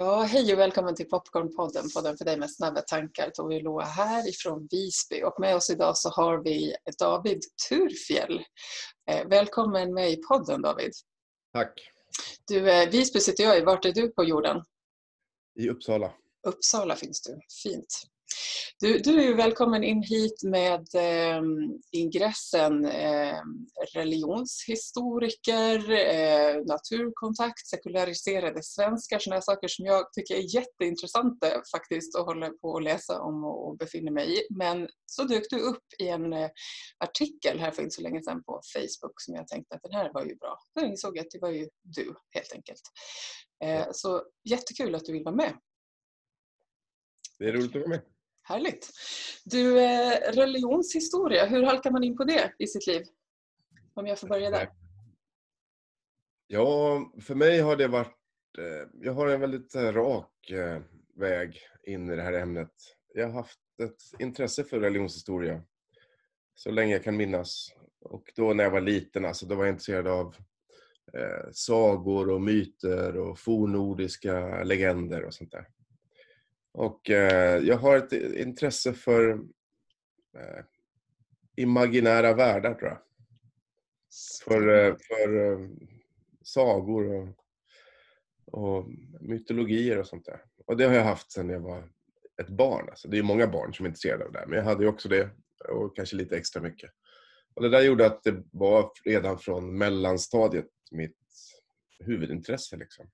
Ja, hej och välkommen till Popcornpodden, podden för dig med snabba tankar. Tove Loa här ifrån Visby och med oss idag så har vi David Turfjell. Eh, välkommen med i podden David. Tack. Du, eh, Visby sitter jag i. Vart är du på jorden? I Uppsala. Uppsala finns du. Fint. Du, du är välkommen in hit med eh, ingressen eh, religionshistoriker, eh, naturkontakt, sekulariserade svenskar, sådana saker som jag tycker är jätteintressanta faktiskt och håller på att läsa om och, och befinner mig i. Men så dök du upp i en eh, artikel här för inte så länge sedan på Facebook som jag tänkte att den här var ju bra. Då insåg jag att det var ju du helt enkelt. Eh, så jättekul att du vill vara med. Det är roligt att vara med. Härligt. Du, eh, religionshistoria, hur halkar man in på det i sitt liv? Om jag får börja där. Ja, för mig har det varit... Eh, jag har en väldigt eh, rak väg in i det här ämnet. Jag har haft ett intresse för religionshistoria så länge jag kan minnas. Och då när jag var liten, alltså, då var jag intresserad av sagor och myter och fornordiska legender och sånt där. Och eh, jag har ett intresse för eh, imaginära världar, tror jag. För, eh, för sagor och, och, mytologier och sånt där. Och det har jag haft sedan jag var ett barn. Alltså, det är många barn som är intresserade av det, men jag hade ju också det och kanske lite extra mycket. Och det där gjorde att det var redan från mellanstadiet mitt huvudintresse. Liksom.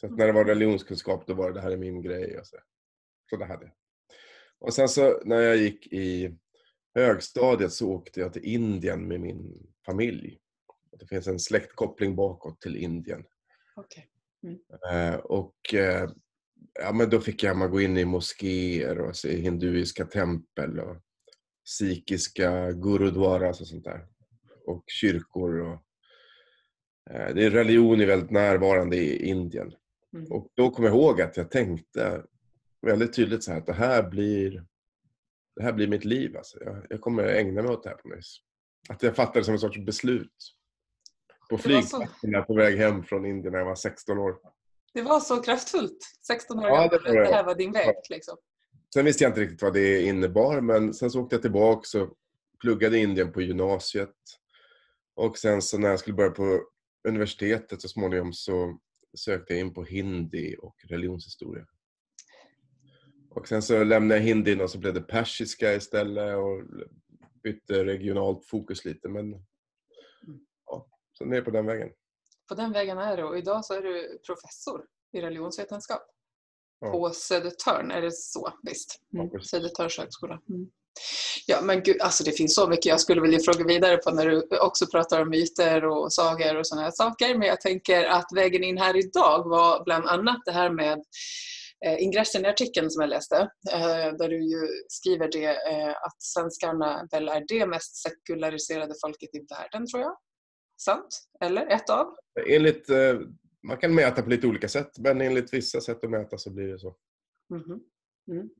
Så när det var religionskunskap, då var det det här är min grej. Och så. Så det hade jag. Och sen så när jag gick i högstadiet så åkte jag till Indien med min familj. Det finns en släktkoppling bakåt till Indien. Okay. Mm. Eh, och eh, ja, men då fick jag man gå in i moskéer och se hinduiska tempel och sikiska gurudwaras och sånt där. Och kyrkor. Och, eh, det är religion är väldigt närvarande i Indien. Mm. Och då kom jag ihåg att jag tänkte väldigt tydligt så här att det här blir, det här blir mitt liv. Alltså. Jag, jag kommer ägna mig åt det här på något vis. Att jag fattade det som en sorts beslut. På flygplatsen så... på väg hem från Indien när jag var 16 år. Det var så kraftfullt. 16 år ja, det, det. det här var din väg. Liksom. Sen visste jag inte riktigt vad det innebar men sen så åkte jag tillbaka och pluggade i Indien på gymnasiet. Och sen så när jag skulle börja på universitetet så småningom så sökte jag in på hindi och religionshistoria. Och sen så lämnade jag hindin och så blev det persiska istället och bytte regionalt fokus lite. Men ja, så ner på den vägen. På den vägen är du och idag så är du professor i religionsvetenskap. Ja. På Södertörn, är det så? Visst. Mm. Ja, Södertörns högskola. Mm. Ja men gud, alltså det finns så mycket jag skulle vilja fråga vidare på när du också pratar om myter och sagor och sådana här saker. Men jag tänker att vägen in här idag var bland annat det här med ingressen i artikeln som jag läste, eh, där du ju skriver det eh, att svenskarna väl är det mest sekulariserade folket i världen, tror jag. Sant? Eller ett av? Enligt, eh, man kan mäta på lite olika sätt, men enligt vissa sätt att mäta så blir det så. Mm -hmm. Mm.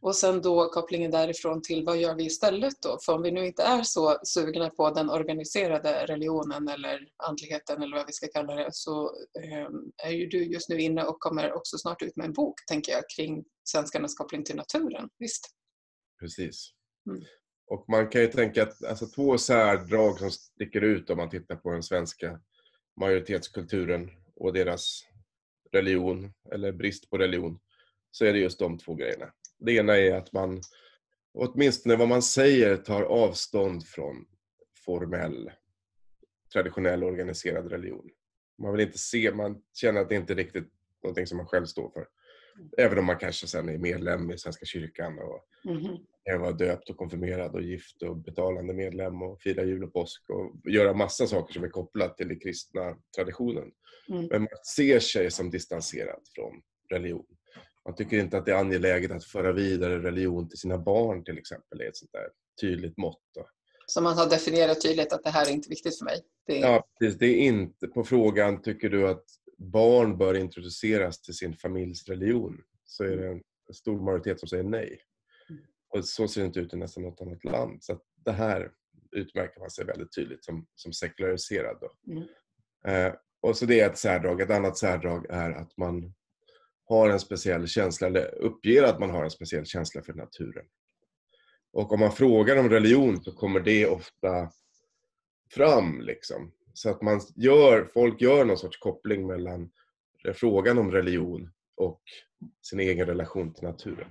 Och sen då kopplingen därifrån till vad gör vi istället då? För om vi nu inte är så sugna på den organiserade religionen eller andligheten eller vad vi ska kalla det så eh, är ju du just nu inne och kommer också snart ut med en bok, tänker jag, kring svenskarnas koppling till naturen. Visst? Precis. Mm. Och man kan ju tänka att alltså, två särdrag som sticker ut om man tittar på den svenska majoritetskulturen och deras religion, eller brist på religion, så är det just de två grejerna. Det ena är att man, åtminstone vad man säger, tar avstånd från formell, traditionell organiserad religion. Man vill inte se, man känner att det inte är riktigt någonting som man själv står för. Även om man kanske sen är medlem i Svenska kyrkan och mm. vara döpt och konfirmerad och gift och betalande medlem och fira jul och påsk och göra massa saker som är kopplat till den kristna traditionen. Mm. Men man ser sig som distanserad från religion. Man tycker inte att det är angeläget att föra vidare religion till sina barn till exempel. Det är ett sånt där tydligt mått. Så man har definierat tydligt att det här är inte viktigt för mig? Det är... Ja, precis. Det är inte på frågan, tycker du att barn bör introduceras till sin familjs religion? Så är det en stor majoritet som säger nej. Mm. Och så ser det inte ut i nästan något annat land. Så det här utmärker man sig väldigt tydligt som, som sekulariserad. Mm. Eh, och så det är ett särdrag. Ett annat särdrag är att man har en speciell känsla, eller uppger att man har en speciell känsla för naturen. Och om man frågar om religion så kommer det ofta fram liksom. Så att man gör, folk gör någon sorts koppling mellan frågan om religion och sin egen relation till naturen.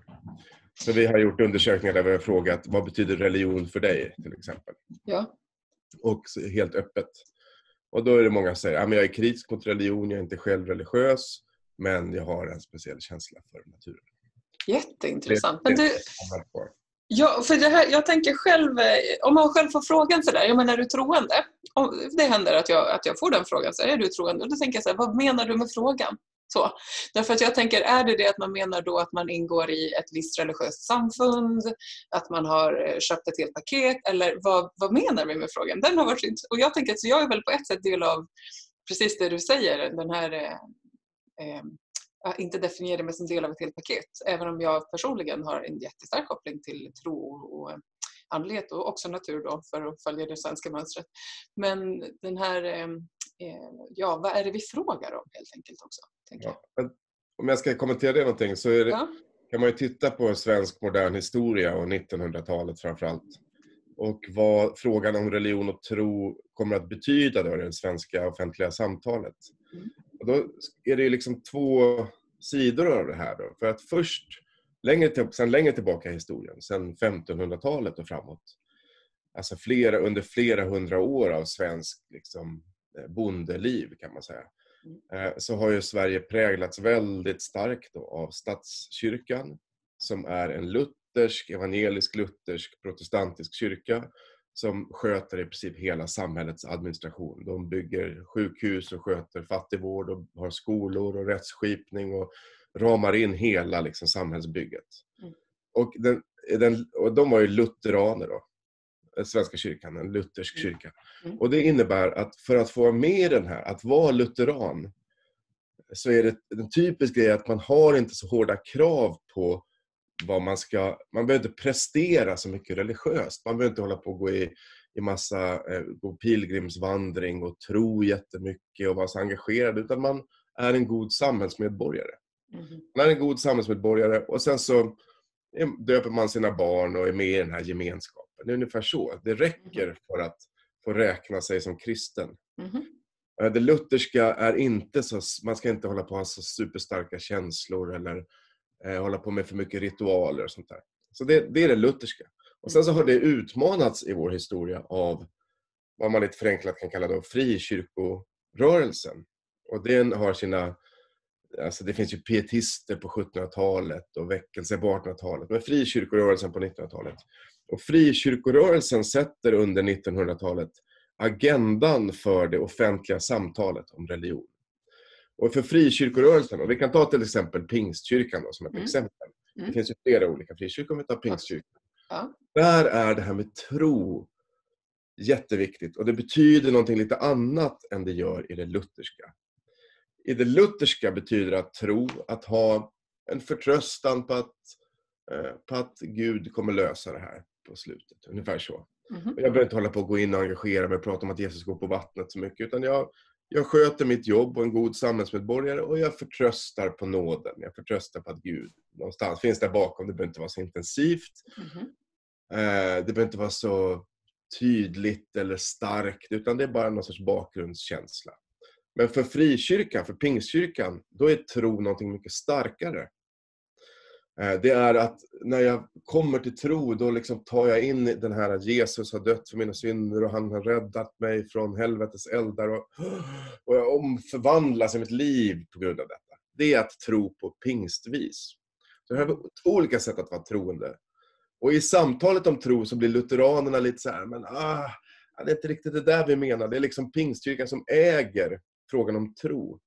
Så vi har gjort undersökningar där vi har frågat vad betyder religion för dig till exempel? Ja. Och helt öppet. Och då är det många som säger att jag är kritisk mot religion, jag är inte själv religiös, men jag har en speciell känsla för naturen. Jätteintressant. Men du, Ja, för det här, jag tänker själv, eh, om man själv får frågan sådär, ja men är du troende? Om det händer att jag, att jag får den frågan, så är du troende? Och då tänker jag så här, vad menar du med frågan? Så. Därför att jag tänker, är det det att man menar då att man ingår i ett visst religiöst samfund, att man har eh, köpt ett helt paket, eller vad, vad menar vi med frågan? Den har varit Och jag tänker, så jag är väl på ett sätt del av precis det du säger, den här eh, inte definiera mig som del av ett helt paket. Även om jag personligen har en jättestark koppling till tro och andlighet och också natur då för att följa det svenska mönstret. Men den här, eh, ja vad är det vi frågar om helt enkelt också? Ja. Om jag ska kommentera det någonting så det, ja. kan man ju titta på svensk modern historia och 1900-talet framförallt. Och vad frågan om religion och tro kommer att betyda då i det svenska offentliga samtalet. Mm. Och då är det ju liksom två sidor av det här. Då. För att först, längre till, sen längre tillbaka i historien, sen 1500-talet och framåt, alltså flera, under flera hundra år av svensk liksom, eh, bondeliv kan man säga, mm. eh, så har ju Sverige präglats väldigt starkt av statskyrkan, som är en luthersk, evangelisk-luthersk, protestantisk kyrka som sköter i princip hela samhällets administration. De bygger sjukhus och sköter fattigvård och har skolor och rättsskipning och ramar in hela liksom, samhällsbygget. Mm. Och, den, den, och de var ju lutheraner då. Svenska kyrkan, en luthersk mm. kyrka. Mm. Och det innebär att för att få vara med i den här, att vara lutheran, så är det en typisk grej att man har inte så hårda krav på vad man ska... Man behöver inte prestera så mycket religiöst. Man behöver inte hålla på och gå i, i massa eh, gå pilgrimsvandring och tro jättemycket och vara så engagerad, utan man är en god samhällsmedborgare. Mm. Man är en god samhällsmedborgare och sen så döper man sina barn och är med i den här gemenskapen. Det är ungefär så. Det räcker mm. för att få räkna sig som kristen. Mm. Det lutherska är inte så, man ska inte hålla på att ha så superstarka känslor eller eh, hålla på med för mycket ritualer och sånt där. Så det, det är det lutherska. Och sen så har det utmanats i vår historia av vad man lite förenklat kan kalla då frikyrkorörelsen. Och den har sina, alltså det finns ju pietister på 1700-talet och väckelse på 1800-talet, men frikyrkorörelsen på 1900-talet. Och frikyrkorörelsen sätter under 1900-talet agendan för det offentliga samtalet om religion. Och för frikyrkorörelsen, och vi kan ta till exempel Pingstkyrkan då, som ett mm. exempel. Mm. Det finns ju flera olika frikyrkor, om vi tar Pingstkyrkan. Ja. Där är det här med tro jätteviktigt och det betyder någonting lite annat än det gör i det lutherska. I det lutherska betyder att tro att ha en förtröstan på att, eh, på att Gud kommer lösa det här på slutet. Ungefär så. Mm -hmm. Jag behöver inte hålla på och gå in och engagera mig och prata om att Jesus går på vattnet så mycket, utan jag, jag sköter mitt jobb och en god samhällsmedborgare och jag förtröstar på nåden. Jag förtröstar på att Gud någonstans finns där bakom. Det behöver inte vara så intensivt. Mm -hmm. Det behöver inte vara så tydligt eller starkt, utan det är bara någon sorts bakgrundskänsla. Men för frikyrkan, för pingstkyrkan, då är tro någonting mycket starkare. Eh, det är att när jag kommer till tro, då liksom tar jag in den här att Jesus har dött för mina synder och han har räddat mig från helvetets eldar och, och jag omförvandlas i mitt liv på grund av detta. Det är att tro på pingstvis. Så det här är två olika sätt att vara troende. Och i samtalet om tro så blir lutheranerna lite så här, men ah, det är inte riktigt det där vi menar. Det är liksom pingstkyrkan som äger frågan om tro.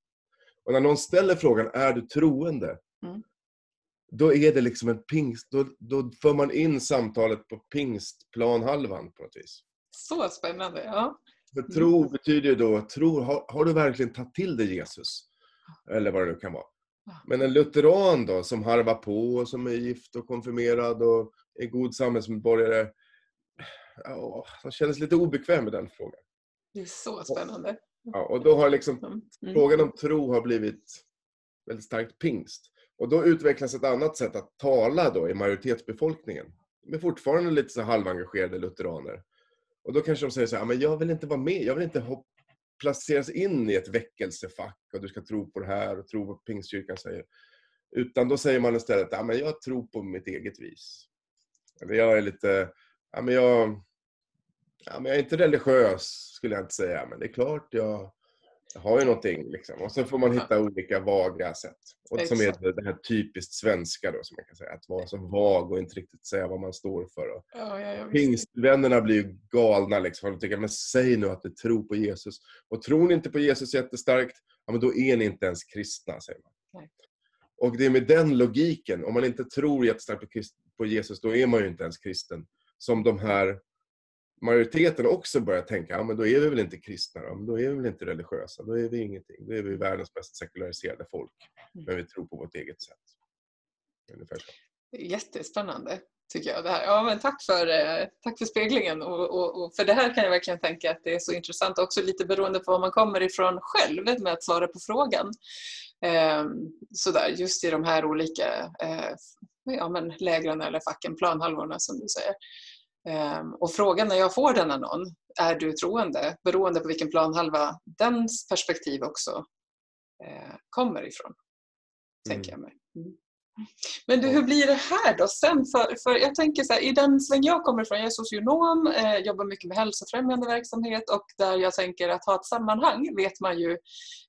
Och när någon ställer frågan, är du troende? Mm då är det liksom en pingst, då, då för man in samtalet på pingstplanhalvan på något vis. Så spännande, ja. För tro betyder ju då, tro, har, har, du verkligen tagit till dig Jesus? Eller vad det nu kan vara. Men en lutheran då, som harvar på, som är gift och konfirmerad och är god samhällsmedborgare, ja, han känner sig lite obekväm med den frågan. Det är så spännande. Ja, och då har liksom mm. frågan om tro har blivit väldigt starkt pingst. Och då utvecklas ett annat sätt att tala då i majoritetsbefolkningen. De är fortfarande lite så halvengagerade lutheraner. Och då kanske de säger så här, men jag vill inte vara med, jag vill inte placeras in i ett väckelsefack och du ska tro på det här och tro på vad Pingstkyrkan säger. Utan då säger man istället, ja men jag tror på mitt eget vis. Eller jag är lite, ja men jag, ja men jag är inte religiös skulle jag inte säga, men det är klart jag jag har ju någonting liksom. Och så får man hitta olika vaga sätt. Och som är det här typiskt svenska då, som man kan säga. Att vara så vag och inte riktigt säga vad man står för. Och ja, ja, Pingstvännerna blir ju galna liksom. De tycker, men säg nu att du tror på Jesus. Och tror ni inte på Jesus jättestarkt, ja men då är ni inte ens kristna, säger man. Nej. Och det är med den logiken, om man inte tror jättestarkt på Jesus, då är man ju inte ens kristen. Som de här majoriteten också börjar tänka, ja men då är vi väl inte kristna då, men då är vi väl inte religiösa, då är vi ingenting. Då är vi världens mest sekulariserade folk. Mm. Men vi tror på vårt eget sätt. Ungefär så. Jättespännande tycker jag. Det här. Ja, men tack, för, eh, tack för speglingen. Och, och, och, för det här kan jag verkligen tänka att det är så intressant också lite beroende på var man kommer ifrån själv med att svara på frågan. Eh, sådär, just i de här olika eh, ja, men lägren eller facken, planhalvorna som du säger. Ehm, och frågan när jag får denna någon, är du troende? Beroende på vilken planhalva dens perspektiv också eh, kommer ifrån. Tänker mm. jag mig. Mm. Men du, hur blir det här då sen? För, för jag tänker så här, i den sväng jag kommer ifrån, jag är socionom, eh, jobbar mycket med hälsofrämjande verksamhet och där jag tänker att ha ett sammanhang vet man ju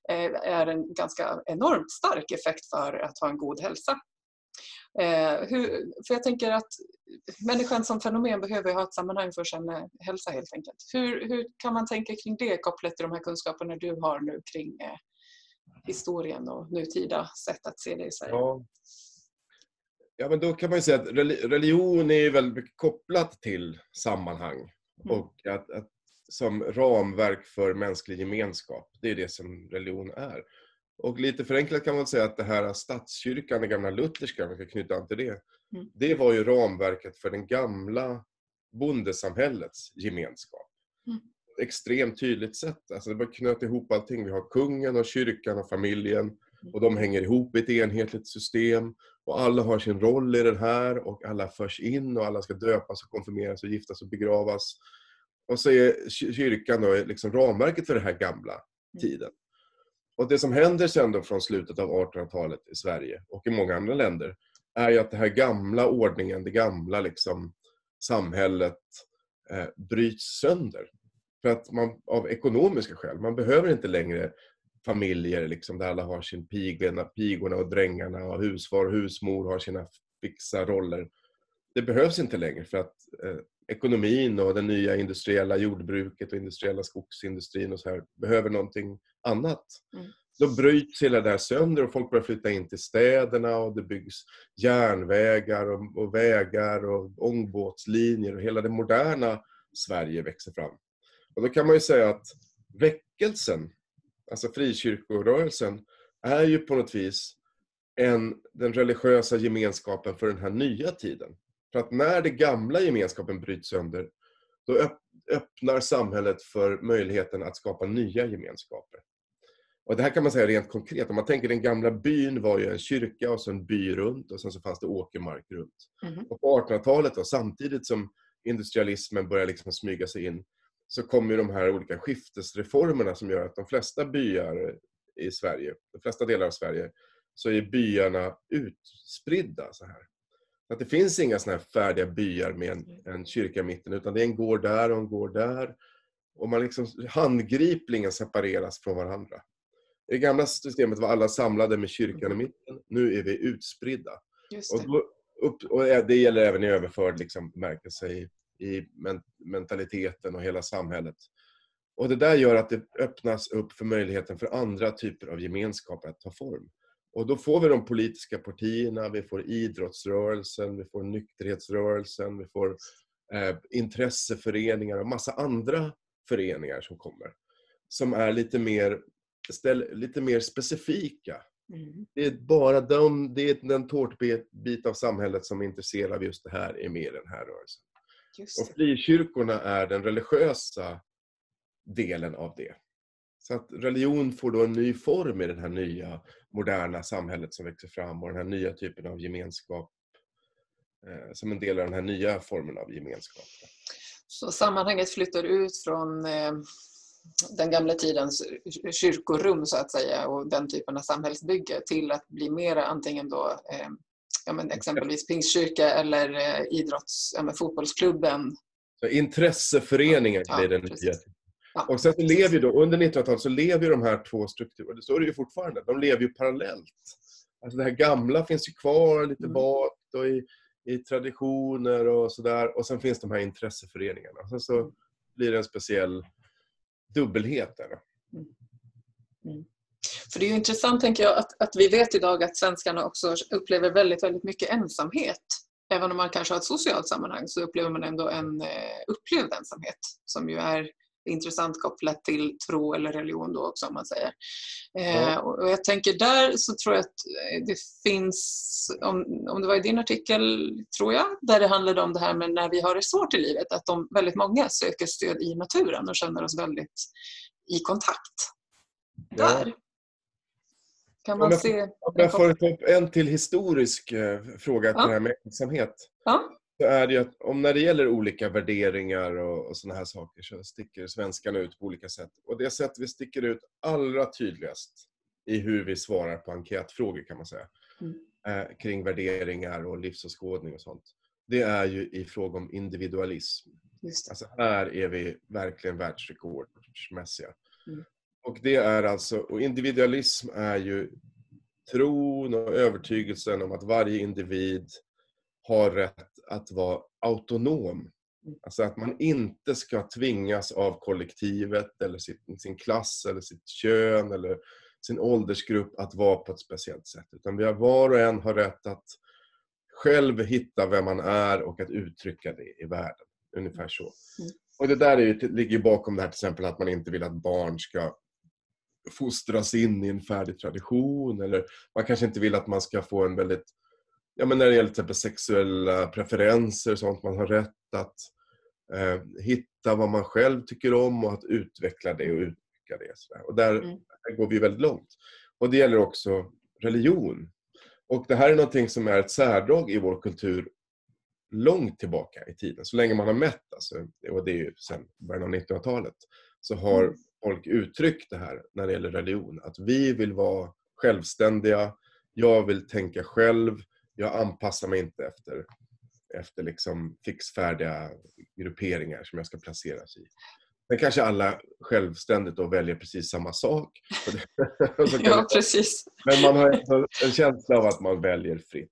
eh, är en ganska enormt stark effekt för att ha en god hälsa. Eh, hur, för jag tänker att människan som fenomen behöver ha ett sammanhang för sin hälsa helt enkelt. Hur, hur kan man tänka kring det kopplat till de här kunskaperna du har nu kring eh, historien och nutida sätt att se det i Sverige? Ja. ja, men då kan man ju säga att religion är väldigt mycket kopplat till sammanhang mm. och att, att, som ramverk för mänsklig gemenskap. Det är det som religion är. Och lite förenklat kan man säga att det här statskyrkan, den gamla lutherska, om vi ska knyta an till det, mm. det var ju ramverket för den gamla bondesamhällets gemenskap. Mm. Extremt tydligt sätt. Alltså det var knöt ihop allting. Vi har kungen och kyrkan och familjen och de hänger ihop i ett enhetligt system och alla har sin roll i den här och alla förs in och alla ska döpas och konfirmeras och giftas och begravas. Och så är kyrkan då liksom ramverket för den här gamla mm. tiden. Och det som händer sen då från slutet av 1800-talet i Sverige och i många andra länder är ju att den här gamla ordningen, det gamla liksom samhället eh, bryts sönder. För att man, av ekonomiska skäl, man behöver inte längre familjer liksom, där alla har sin pigorna, pigorna och drängarna och husfar och husmor har sina fixa roller. Det behövs inte längre för att eh, ekonomin och det nya industriella jordbruket och industriella skogsindustrin och så här behöver någonting annat. Mm. Då bryts hela det här sönder och folk börjar flytta in till städerna och det byggs järnvägar och, och vägar och ångbåtslinjer och hela det moderna Sverige växer fram. Och då kan man ju säga att väckelsen, alltså frikyrkorörelsen, är ju på något vis en, den religiösa gemenskapen för den här nya tiden. För att när den gamla gemenskapen bryts sönder, då öppnar samhället för möjligheten att skapa nya gemenskaper. Och det här kan man säga rent konkret. Om man tänker den gamla byn var ju en kyrka och så en by runt och sen så fanns det åkermark runt. Mm. Och på 1800-talet då, samtidigt som industrialismen börjar liksom smyga sig in, så kommer de här olika skiftesreformerna som gör att de flesta byar i Sverige, de flesta delar av Sverige, så är byarna utspridda så här. Att det finns inga såna här färdiga byar med en, en kyrka i mitten, utan det är en gård där och en gård där. Och man liksom handgripligen separeras från varandra. I det gamla systemet var alla samlade med kyrkan i mitten. Nu är vi utspridda. Och, då, upp, och, det gäller även i överförd liksom, bemärkelse i, i mentaliteten och hela samhället. Och Det där gör att det öppnas upp för möjligheten för andra typer av gemenskaper att ta form. Och då får vi de politiska partierna, vi får idrottsrörelsen, vi får nykterhetsrörelsen, vi får eh, intresseföreningar och massa andra föreningar som kommer. Som är lite mer, ställ, lite mer specifika. Mm. Det är bara de, det är den tårtbit av samhället som är intresserad av just det här, är med i den här rörelsen. Och frikyrkorna är den religiösa delen av det. Så att religion får då en ny form i det här nya moderna samhället som växer fram och den här nya typen av gemenskap eh, som en del av den här nya formen av gemenskap. Så sammanhanget flyttar ut från eh, den gamla tidens kyrkorum så att säga och den typen av samhällsbygge till att bli mera antingen då eh, ja, men exempelvis pingstkyrka eller eh, idrotts, ja, fotbollsklubben. Så intresseföreningen ja, blir den nya. Ja, och sen så lever då, under 1900-talet så lever de här två strukturerna, så är det ju fortfarande, de lever ju parallellt. Alltså det här gamla finns ju kvar lite mm. bak och i, i traditioner och sådär. Och sen finns de här intresseföreningarna. Sen så blir det en speciell dubbelhet där. Mm. Mm. För det är ju intressant, tänker jag, att, att vi vet idag att svenskarna också upplever väldigt, väldigt mycket ensamhet. Även om man kanske har ett socialt sammanhang så upplever man ändå en eh, upplevd ensamhet som ju är intressant kopplat till tro eller religion då också om man säger. Ja. Eh, och jag tänker där så tror jag att eh, det finns, om, om det var i din artikel tror jag, där det handlade om det här med när vi har det svårt i livet, att de väldigt många söker stöd i naturen och känner oss väldigt i kontakt där. Ja. Kan man om jag, se... Om jag får ta upp en till historisk eh, fråga ja. till det här med ensamhet. Ja så är det ju att om när det gäller olika värderingar och, och sådana här saker så sticker svenskarna ut på olika sätt. Och det sätt vi sticker ut allra tydligast i hur vi svarar på enkätfrågor kan man säga. Mm. Eh, kring värderingar och livsåskådning och sånt. Det är ju i fråga om individualism. Alltså här är vi verkligen världsrekordsmässiga. Mm. Och det är alltså, och individualism är ju tron och övertygelsen om att varje individ har rätt att vara autonom. Mm. Alltså att man inte ska tvingas av kollektivet eller sin, sin klass eller sitt kön eller sin åldersgrupp att vara på ett speciellt sätt. Utan vi har var och en har rätt att själv hitta vem man är och att uttrycka det i världen. Ungefär så. Mm. Och det där är ligger bakom det här till exempel att man inte vill att barn ska fostras in i en färdig tradition eller man kanske inte vill att man ska få en väldigt ja, men när det gäller till exempel sexuella preferenser och sånt, man har rätt att eh, hitta vad man själv tycker om och att utveckla det och uttrycka det. Där. Och där, mm. där går vi väldigt långt. Och det gäller också religion. Och det här är någonting som är ett särdrag i vår kultur långt tillbaka i tiden. Så länge man har mätt, alltså, och det är ju sedan början av 1900-talet, så har mm. folk uttryckt det här när det gäller religion. Att vi vill vara självständiga, jag vill tänka själv, jag anpassar mig inte efter, efter liksom fixfärdiga grupperingar som jag ska placeras i. Sen kanske alla självständigt då väljer precis samma sak. ja, precis. Men man har en känsla av att man väljer fritt.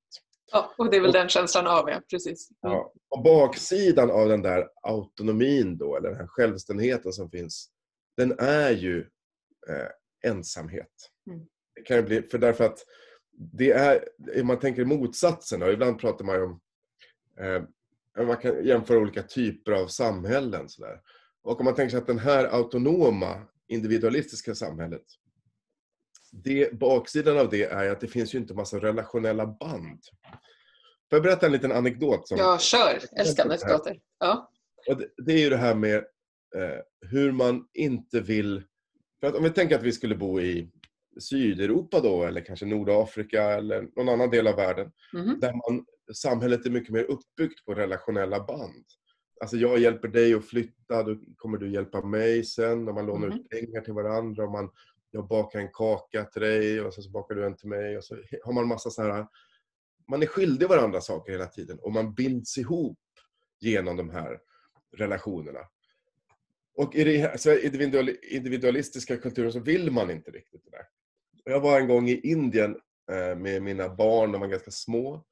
Ja, och det är väl den känslan av, ja. Precis. Mm. Ja, och baksidan av den där autonomin då, eller den här självständigheten som finns, den är ju eh, ensamhet. Mm. Det kan bli, för därför att det är, om man tänker motsatsen, och ibland pratar man ju om eh, man kan jämföra olika typer av samhällen. Så där. Och om man tänker sig att den här autonoma, individualistiska samhället, det, baksidan av det är att det finns ju inte massa relationella band. Får jag berätta en liten anekdot? Som, ja, kör! Älskar anekdoter. Ja. Och det, det, är ju det här med eh, hur man inte vill... För att om vi tänker att vi skulle bo i Sydeuropa då, eller kanske Nordafrika eller någon annan del av världen. Mm. Där man, samhället är mycket mer uppbyggt på relationella band. Alltså jag hjälper dig att flytta, då kommer du hjälpa mig sen. Och man lånar mm. ut pengar till varandra. Och man, jag bakar en kaka till dig och så bakar du en till mig. Och så har man massa så här... Man är skyldig varandra saker hela tiden och man binds ihop genom de här relationerna. Och i den individualistiska kulturen så vill man inte riktigt det där. Jag var en gång i Indien eh, med mina barn, de var ganska små.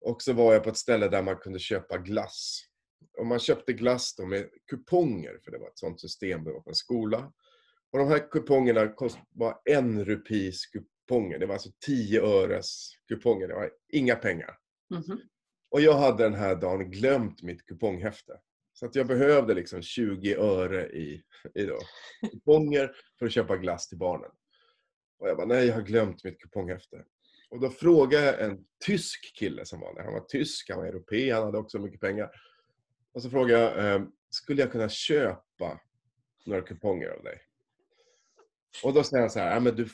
Och så var jag på ett ställe där man kunde köpa glass. Och man köpte glass med kuponger, för det var ett sånt system, det var på en skola. Och de här kupongerna var en rupis kuponger. Det var alltså 10 öres kuponger. Det var inga pengar. Mm -hmm. Och jag hade den här dagen glömt mitt kuponghäfte. Så att jag behövde liksom 20 öre i, i då, kuponger för att köpa glass till barnen. Och jag bara, nej jag har glömt mitt kuponghäfte. Och då frågade jag en tysk kille som var där. Han var tysk, han var europé, han hade också mycket pengar. Och så frågade jag, ehm, skulle jag kunna köpa några kuponger av dig? Och då säger han så här, ja, men du,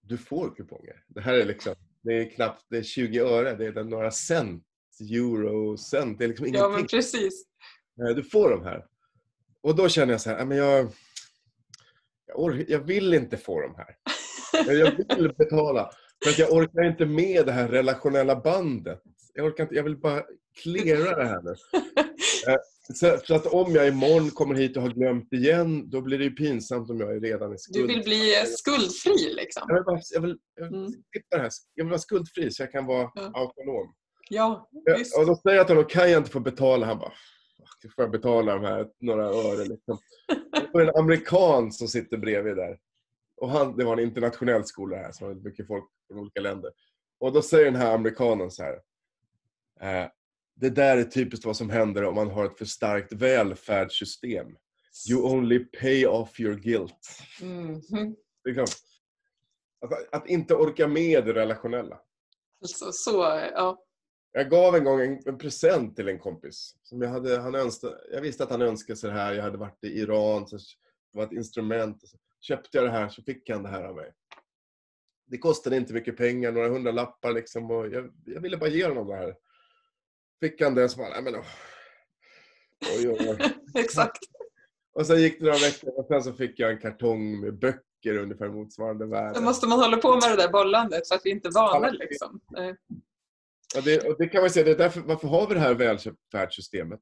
du får kuponger. Det här är liksom, det är knappt, det är 20 öre, det är några cent, euro, cent, det är liksom ingenting. Ja, men precis. Du får de här. Och då känner jag så här, ja, men jag, jag, jag vill inte få de här. Jag vill betala. Att jag orkar inte med det här relationella bandet. Jag, orkar inte, jag vill bara klära det här nu. Eh, så, att om jag imorgon kommer hit och har glömt igen, då blir det ju pinsamt om jag är redan i skuld. Du vill bli skuldfri liksom? Jag vill, bara, jag vill, jag vill, mm. här. Jag vill vara skuldfri så jag kan vara ja. autonom. Ja, visst. Och då säger jag till honom, kan jag inte få betala? Han bara, får jag betala de här några öre liksom. Det var en amerikan som sitter bredvid där. Och han, det var en internationell skola här, så det var mycket folk från olika länder. Och då säger den här amerikanen så här. Eh, det där är typiskt vad som händer om man har ett för starkt välfärdssystem. You only pay off your guilt. Mm -hmm. att, att, inte orka med det relationella. Så, så, ja. Jag gav en gång en, en, present till en kompis. Som jag, hade, han önskade, jag visste att han önskade sig det här. Jag hade varit i Iran. Så det var ett instrument. Så köpte jag det här så fick han det här av mig. Det kostade inte mycket pengar, några hundra lappar liksom. Och jag, jag ville bara ge honom det här. Fick han det så bara, nej men oh. oj, oj, oj. Exakt. Och sen gick det några veckor och sen så fick jag en kartong med böcker ungefär motsvarande värde. Då måste man hålla på med det där bollandet så att vi inte är vana liksom. Ja, det, och det kan man säga, det är därför, varför har vi det här välfärdssystemet?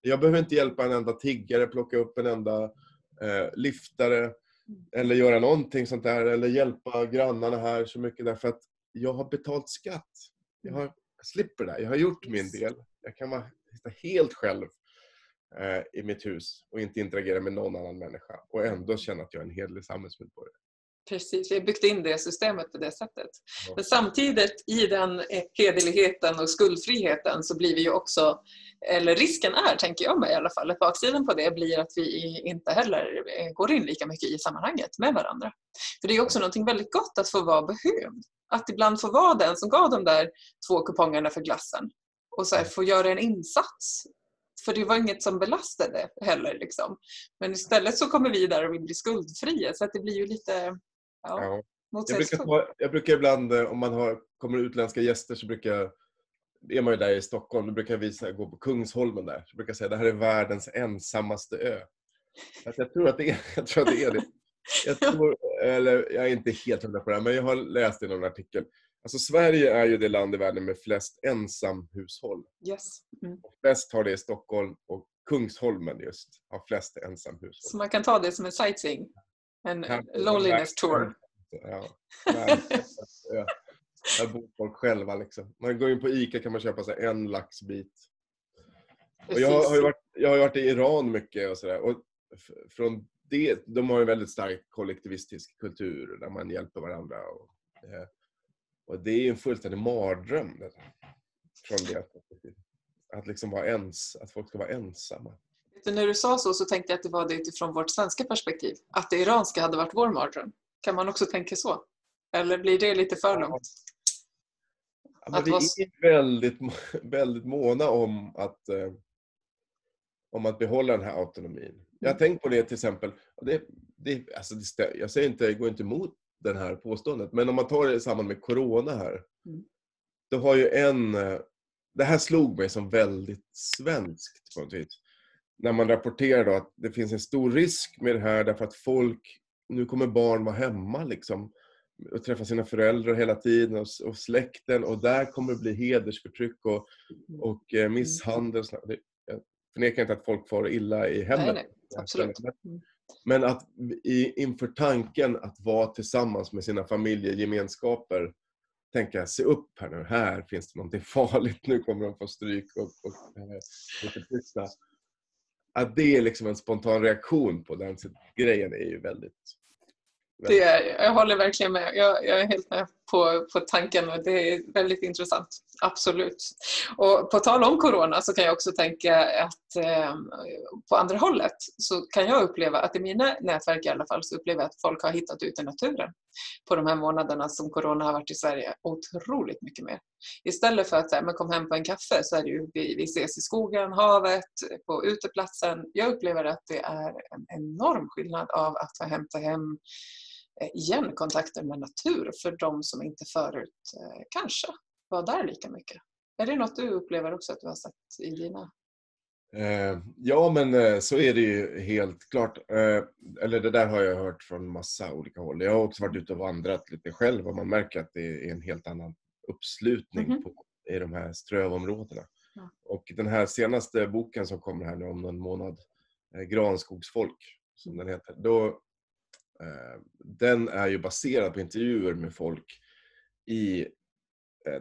Jag behöver inte hjälpa en enda tiggare, plocka upp en enda eh, liftare eller göra någonting sånt där eller hjälpa grannarna här så mycket därför att jag har betalt skatt. Jag, har, jag slipper det. Jag har gjort min del. Jag kan vara helt själv eh, i mitt hus och inte interagera med någon annan människa och ändå känna att jag är en hederlig samhällsmedborgare. Precis, vi har byggt in det systemet på det sättet. Men samtidigt i den hederligheten och skuldfriheten så blir vi ju också, eller risken är, tänker jag mig i alla fall, att baksidan på det blir att vi inte heller går in lika mycket i sammanhanget med varandra. För det är också någonting väldigt gott att få vara behövd. Att ibland få vara den som gav de där två kupongerna för glassen och så här, få göra en insats för det var inget som belastade heller. Liksom. Men istället så kommer vi där och vill bli skuldfria så att det blir ju lite Ja, Jag, brukar ta, jag brukar ibland, eh, om man har, kommer utländska gäster, så brukar är man ju där i Stockholm, då brukar jag visa, gå på Kungsholmen där. Så brukar jag säga att det här är världens ensammaste ö. Alltså jag, tror att det är, jag tror att det är det. Jag, tror, eller, jag är inte helt hundra på det här, men jag har läst i någon artikel. Alltså Sverige är ju det land i världen med flest ensamhushåll. Yes. Mm. Flest har det i Stockholm och Kungsholmen just har flest ensamhushåll. Så man kan ta det som en sightseeing? En loneliness tour. Ja. Där bor folk själva. Liksom. Man går in på ICA kan man köpa sig en laxbit. Och jag, har varit, jag har varit i Iran mycket och sådär. från det, de har en väldigt stark kollektivistisk kultur där man hjälper varandra. Och, eh, och det är en fullständig mardröm. Från det att, liksom vara ens, att folk ska vara ensamma. När du sa så så tänkte jag att det var det utifrån vårt svenska perspektiv. Att det iranska hade varit vår mardröm. Kan man också tänka så? Eller blir det lite för långt? Ja, vi är väldigt, väldigt måna om att, eh, om att behålla den här autonomin. Jag har mm. tänkt på det till exempel. Det, det, alltså det, jag säger inte, jag går inte emot det här påståendet, men om man tar det i samband med Corona här. Mm. Då har ju en... Eh, det här slog mig som väldigt svenskt på något vis när man rapporterar då att det finns en stor risk med det här därför att folk, nu kommer barn vara hemma liksom och träffa sina föräldrar hela tiden och, och släkten och där kommer det bli hedersförtryck och, och eh, misshandel. Det, jag förnekar inte att folk får illa i hemmet. Nej, nej, absolut. Mm. Men att i, inför tanken att vara tillsammans med sina familjegemenskaper tänka, se upp här nu, här finns det någonting farligt, nu kommer de få stryk och, och eh, lite att det är liksom en spontan reaktion på den grejen är ju väldigt... väldigt... Det är, jag håller verkligen med. Jag, jag, är helt med på, på tanken och det är väldigt intressant. Absolut. Och på tal om Corona så kan jag också tänka att eh, på andra hållet så kan jag uppleva att i mina nätverk i alla fall så upplever jag att folk har hittat ut i naturen på de här månaderna som Corona har varit i Sverige otroligt mycket mer. Istället för att säga, men kom hem på en kaffe så är det ju vi, vi ses i skogen, havet, på uteplatsen. Jag upplever att det är en enorm skillnad av att få hämta hem eh, igen kontakten med natur för de som inte förut eh, kanske var där lika mycket. Är det något du upplever också att du har sett i dina eh, ja, men så är det ju helt klart. Eller det där har jag hört från massa olika håll. Jag har också varit ute och vandrat lite själv och man märker att det är en helt annan uppslutning mm -hmm. på, i de här strövområdena. Ja. Och den här senaste boken som kommer här nu om någon månad, Granskogsfolk, som den heter, då, den är ju baserad på intervjuer med folk i,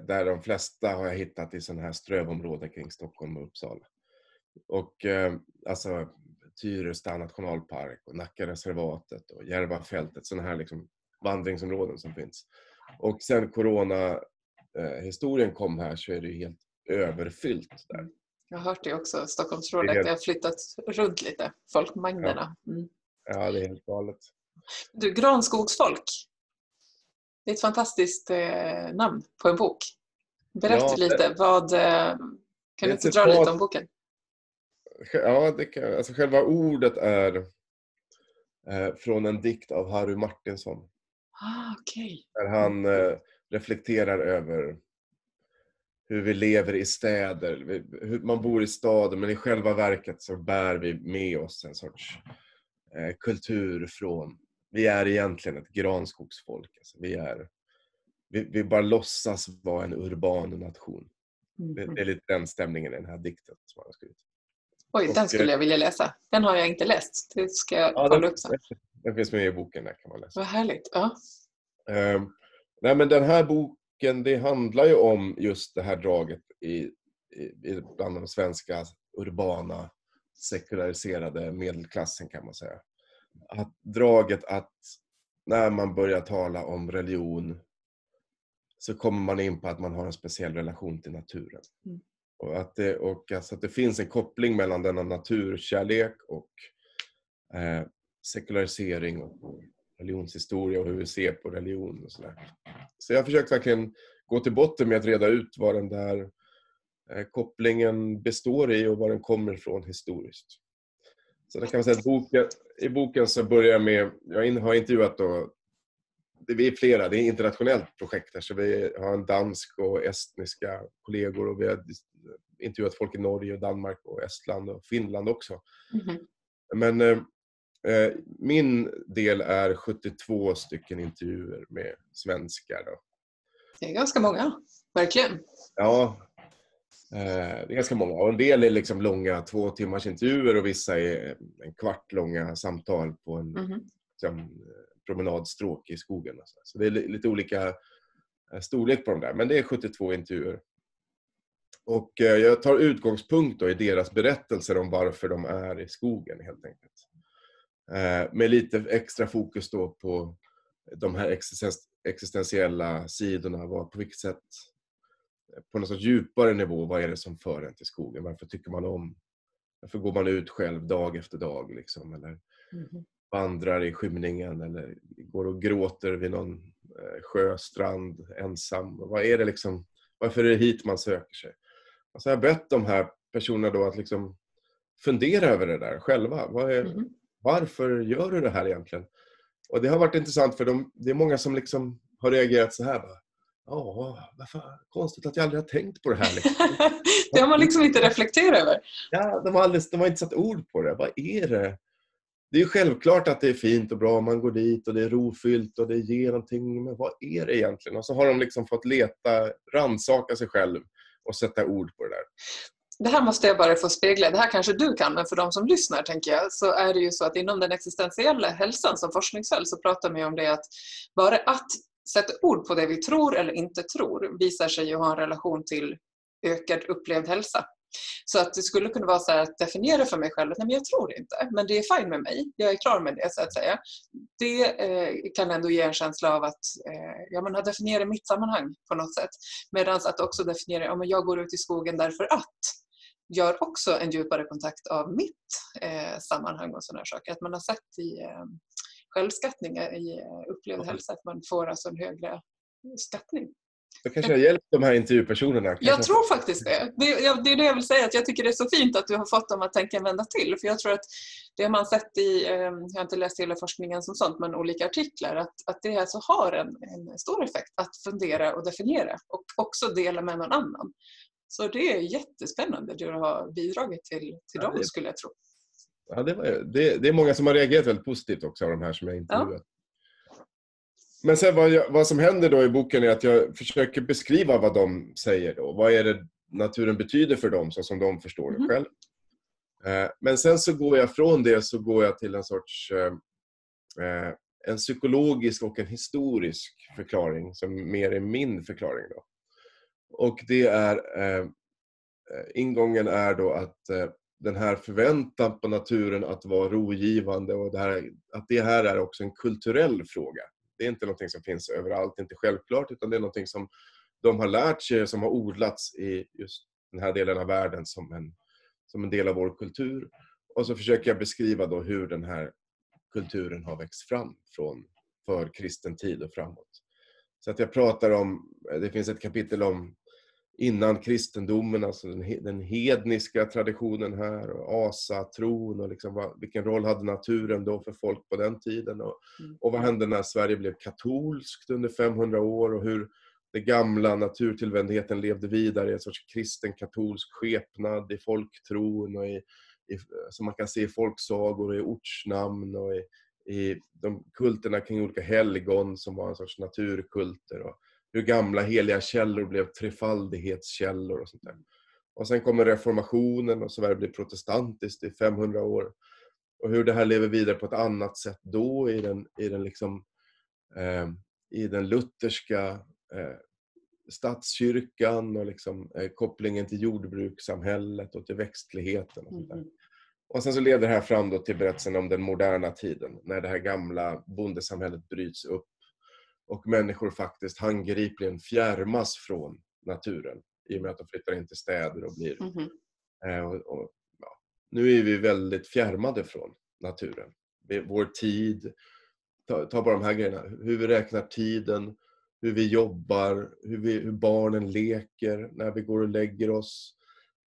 där de flesta har jag hittat i sådana här strövområden kring Stockholm och Uppsala. Och eh, alltså Tyresta nationalpark och Nackareservatet och Järvafältet, sådana här liksom vandringsområden som finns. Och sen corona-historien kom här så är det helt överfyllt där. Jag har hört det också, Stockholmsrådet. Det, helt... det har flyttat runt lite, folkmängderna. Mm. Ja, det är helt galet. Du, Granskogsfolk. Det är ett fantastiskt eh, namn på en bok. Berätta ja, lite, vad, eh, kan du inte dra lite om boken? Ja, det kan, alltså själva ordet är eh, från en dikt av Harry Martinsson. Ah, okay. Där han eh, reflekterar över hur vi lever i städer. Hur man bor i staden men i själva verket så bär vi med oss en sorts eh, kultur från... Vi är egentligen ett granskogsfolk. Alltså vi, är, vi, vi bara låtsas vara en urban nation. Mm. Det, det, är lite den stämningen i den här dikten som han har skrivit. Oj, den skulle jag vilja läsa. Den har jag inte läst. Det ska jag ja, kolla upp sen. Den finns med i boken, där kan man läsa. Vad härligt. Ja. Um, nej, men den här boken, det handlar ju om just det här draget i, i, bland de svenska urbana sekulariserade medelklassen kan man säga. Att draget att när man börjar tala om religion så kommer man in på att man har en speciell relation till naturen. Mm. Och att det, och alltså att det finns en koppling mellan denna naturkärlek och eh, sekularisering och religionshistoria och hur vi ser på religion och sådär. Så jag har försökt verkligen gå till botten med att reda ut vad den där eh, kopplingen består i och var den kommer ifrån historiskt. Så kan man säga boken, i boken så börjar jag med, jag har intervjuat då, vi är flera, det är ett internationellt projekt här så vi har en dansk och estniska kollegor och vi har intervjuat folk i Norge, Danmark, och Estland och Finland också. Mm. Men eh, eh min del är 72 stycken intervjuer med svenskar. Då. Det är ganska många, verkligen. Ja, eh, det är ganska många. Och en del är liksom långa två timmars intervjuer och vissa är en kvart långa samtal på en mm. liksom, promenadstråk i skogen. Så det är lite olika eh, storlek på de där. Men det är 72 intervjuer. Och eh, jag tar utgångspunkt i deras berättelser om varför de är i skogen helt enkelt. Eh, med lite extra fokus då på de här existentiella sidorna. På vilket sätt, på något djupare nivå, vad är det som för en till skogen? Varför tycker man om? Varför går man ut själv dag efter dag? Liksom, eller mm. vandrar i skymningen eller går och gråter vid någon eh, sjöstrand ensam? Vad är det liksom, varför är det hit man söker sig? Alltså jag har bett de här personerna då att liksom fundera över det där själva. Är, mm. Varför gör du det här egentligen? Och det har varit intressant för de, det är många som liksom har reagerat så här. Ja, varför konstigt att jag aldrig har tänkt på det här. Liksom. det har man liksom inte reflekterat över. Ja, de har, aldrig, de har inte satt ord på det. Vad är det? Det är ju självklart att det är fint och bra, man går dit och det är rofyllt och det ger någonting, men vad är det egentligen? Och så har de liksom fått leta, ransaka sig själv och sätta ord på det där. Det här måste jag bara få spegla. Det här kanske du kan, men för de som lyssnar tänker jag, så är det ju så att inom den existentiella hälsan som forskningsfält så pratar man ju om det att bara att sätta ord på det vi tror eller inte tror visar sig ju ha en relation till ökad upplevd hälsa. Så att det skulle kunna vara så att definiera för mig själv att nej, men jag tror inte, men det är fine med mig. Jag är klar med det så att säga. Det eh, kan ändå ge en känsla av att eh, ja, man har definierat mitt sammanhang på något sätt. Medan att också definiera, ja, men jag går ut i skogen därför att gör också en djupare kontakt av mitt eh, sammanhang och sådana saker. Att man har sett i eh, självskattning, i eh, upplevd hälsa, att man får alltså en högre skattning. Då kanske jag hjälpt de här intervjupersonerna. Kanske. Jag tror faktiskt det. Det, det är det jag vill säga, att jag tycker det är så fint att du har fått dem att tänka en vända till. För jag tror att det man sett i, eh, jag har inte läst hela forskningen som sånt, men olika artiklar, att, att det alltså har en, en stor effekt att fundera och definiera och också dela med någon annan. Så det är jättespännande det du har bidragit till, till ja, dem, skulle jag tro. Ja, det, var, det, det, är många som har reagerat väldigt positivt också av de här som jag intervjuat. Ja. Men sen vad, jag, vad, som händer då i boken är att jag försöker beskriva vad de säger då. Vad är det naturen betyder för dem så som de förstår det mm. själv. Eh, men sen så går jag från det så går jag till en sorts eh, eh, en psykologisk och en historisk förklaring som mer är min förklaring. Då. Och det är eh, eh, ingången är då att eh, den här förväntan på naturen att vara rogivande och det här, att det här är också en kulturell fråga. Det är inte någonting som finns överallt, inte självklart, utan det är någonting som de har lärt sig, som har odlats i just den här delen av världen som en, som en del av vår kultur. Och så försöker jag beskriva då hur den här kulturen har växt fram från förkristen tid och framåt. Så att jag pratar om, det finns ett kapitel om innan kristendomen, alltså den, hedniska traditionen här och asatron och liksom vad, vilken roll hade naturen då för folk på den tiden och, mm. och vad hände när Sverige blev katolskt under 500 år och hur den gamla naturtillvändheten levde vidare i en sorts kristen katolsk skepnad i folktron och i, i, som man kan se i folksagor och i ortsnamn och i, i de kulterna kring olika helgon som var en sorts naturkulter. Och, hur gamla heliga källor blev trefaldighetskällor och sånt där. Och sen kommer reformationen och Sverige blir protestantiskt i 500 år. Och hur det här lever vidare på ett annat sätt då i den, i den, liksom, eh, i den lutherska eh, statskyrkan och liksom, eh, kopplingen till jordbrukssamhället och till växtligheten. Och, sånt där. Mm. och sen så leder det här fram då till berättelsen om den moderna tiden när det här gamla bondesamhället bryts upp och människor faktiskt handgripligen fjärmas från naturen i och med att de flyttar in till städer och blir... Mm -hmm. eh, och, och, ja. Nu är vi väldigt fjärmade från naturen. Vår tid, ta, ta, bara de här grejerna, hur vi räknar tiden, hur vi jobbar, hur, vi, hur barnen leker när vi går och lägger oss,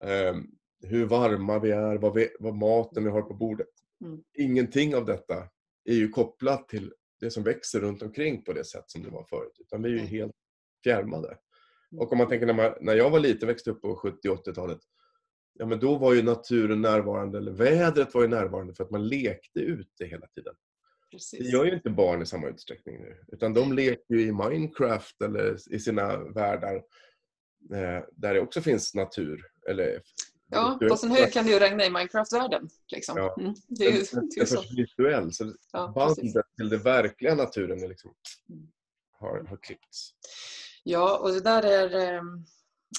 eh, hur varma vi är, vad, vi, vad maten vi har på bordet. Mm. Ingenting av detta är ju kopplat till det som växer runt omkring på det sätt som det var förut. Utan vi är ju helt fjärmade. Mm. Och om man tänker när, man, när jag var liten, växte upp på 70 80-talet. Ja men då var ju naturen närvarande, eller vädret var ju närvarande för att man lekte ute hela tiden. Precis. Det gör ju inte barn i samma utsträckning nu. Utan de leker ju i Minecraft eller i sina världar eh, där det också finns natur. Eller Ja, på sin höjd kan det ju regna i Minecraft-världen. Liksom. Ja. Mm, det är ju, det är så. visuell, så ja, bandet till den verkliga naturen är liksom, mm. har, har klippts. Ja, och det där är... Ehm,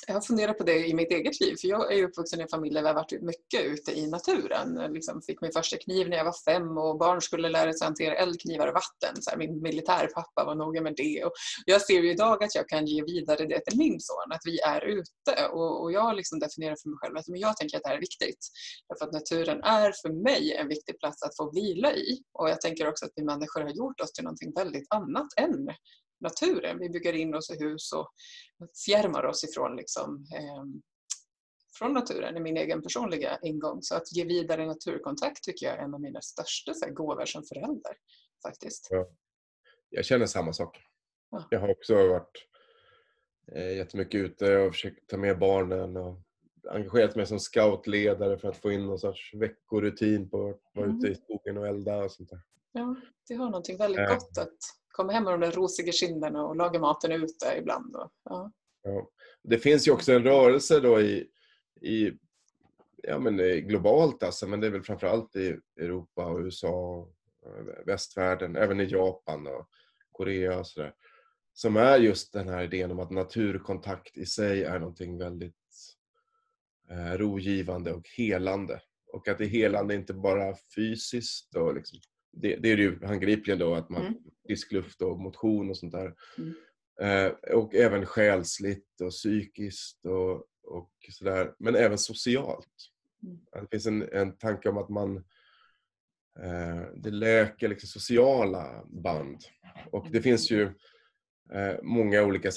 jag har funderat på det i mitt eget liv, för jag är uppvuxen i en familj där vi har varit mycket ute i naturen. Jag liksom fick min första kniv när jag var fem och barn skulle lära sig hantera eldknivar och vatten. Så här, min militärpappa var noga med det. Och jag ser ju idag att jag kan ge vidare det till min son, att vi är ute. Och, och jag liksom definierar för mig själv att men jag tänker att det här är viktigt. Därför att naturen är för mig en viktig plats att få vila i. Och jag tänker också att vi människor har gjort oss till någonting väldigt annat än naturen. Vi bygger in oss i hus och fjärmar oss ifrån liksom, eh, från naturen i min egen personliga ingång. Så att ge vidare naturkontakt tycker jag är en av mina största så här, gåvor som förälder. faktiskt. Ja. Jag känner samma sak. Ja. Jag har också varit eh, jättemycket ute och försökt ta med barnen och engagerat mig som scoutledare för att få in någon sorts veckorutin på att vara mm. ute i skogen och elda och sånt där. Ja, det har någonting väldigt äh. gott att komma hem med de där rosiga kinderna och laga maten ute ibland. Och, ja. Ja. Det finns ju också en rörelse då i, i ja, men eh, globalt alltså, men det är väl framförallt i Europa och USA, och västvärlden, även i Japan och Korea och sådär. Som är just den här idén om att naturkontakt i sig är någonting väldigt eh, rogivande och helande. Och att det är helande inte bara fysiskt och liksom det, det är ju handgripligen då att man mm. frisk luft och motion och sånt där. Mm. Eh, och även själsligt och psykiskt och, och sådär. Men även socialt. Mm. Det finns en, en tanke om att man eh, det läker liksom sociala band. Och det finns ju eh, många olika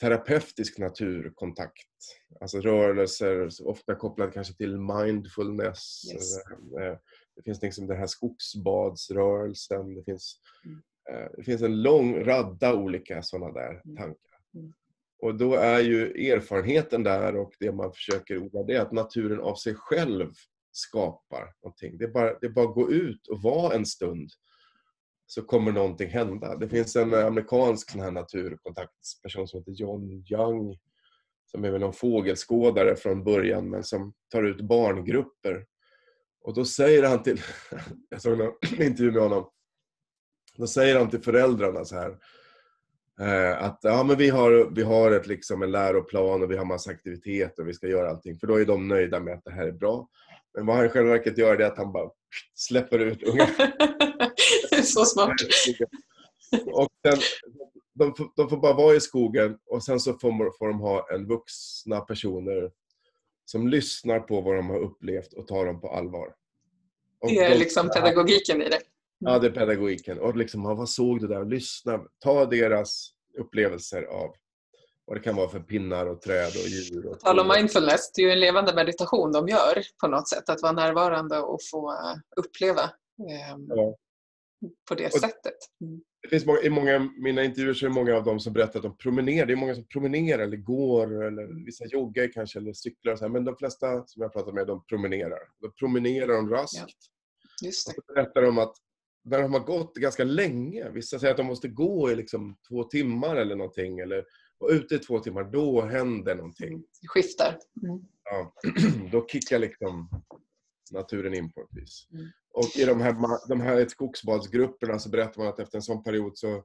terapeutisk naturkontakt. Alltså rörelser, ofta kopplat kanske till mindfulness. Yes. Eh, det finns liksom den här skogsbadsrörelsen. Det finns, mm. Eh, det finns en lång radda olika sådana där mm. tankar. Mm. Och då är ju erfarenheten där och det man försöker odla, det är att naturen av sig själv skapar någonting. Det är bara, det är bara att gå ut och vara en stund så kommer någonting hända. Det finns en amerikansk sån här naturkontaktsperson som heter John Young som är väl någon fågelskådare från början men som tar ut barngrupper. Och då säger han till, jag såg en intervju med honom, då säger han till föräldrarna så här eh, att ja, men vi har, vi har ett, liksom en läroplan och vi har massa aktiviteter och vi ska göra allting för då är de nöjda med att det här är bra. Men vad han i själva verket gör är att han bara släpper ut unga. så smart. Och sen, de, de, får bara vara i skogen och sen så får, får de ha en vuxna personer som lyssnar på vad de har upplevt och tar dem på allvar. Och det är de, liksom pedagogiken i det. Ja, det är pedagogiken. Och liksom, vad såg du där? Lyssna. Ta deras upplevelser av vad det kan vara för pinnar och träd och djur. Och Tala om mindfulness, det är ju en levande meditation de gör på något sätt. Att vara närvarande och få eh, uppleva eh, ja. på det och sättet. Det finns många, I många mina intervjuer så är det många av dem som berättar att de promenerar. Det är många som promenerar eller går eller vissa joggar kanske eller cyklar. Och så här. Men de flesta som jag pratat med de promenerar. Då promenerar de raskt. Ja. Just det. Och så berättar de att när de har gått ganska länge, vissa säger att de måste gå i liksom två timmar eller någonting. Eller vara ute i två timmar, då händer någonting. Det skiftar. Mm. Ja, då kickar liksom naturen in på ett vis. Mm. Och i de här, de här skogsbadsgrupperna så berättar man att efter en sån period så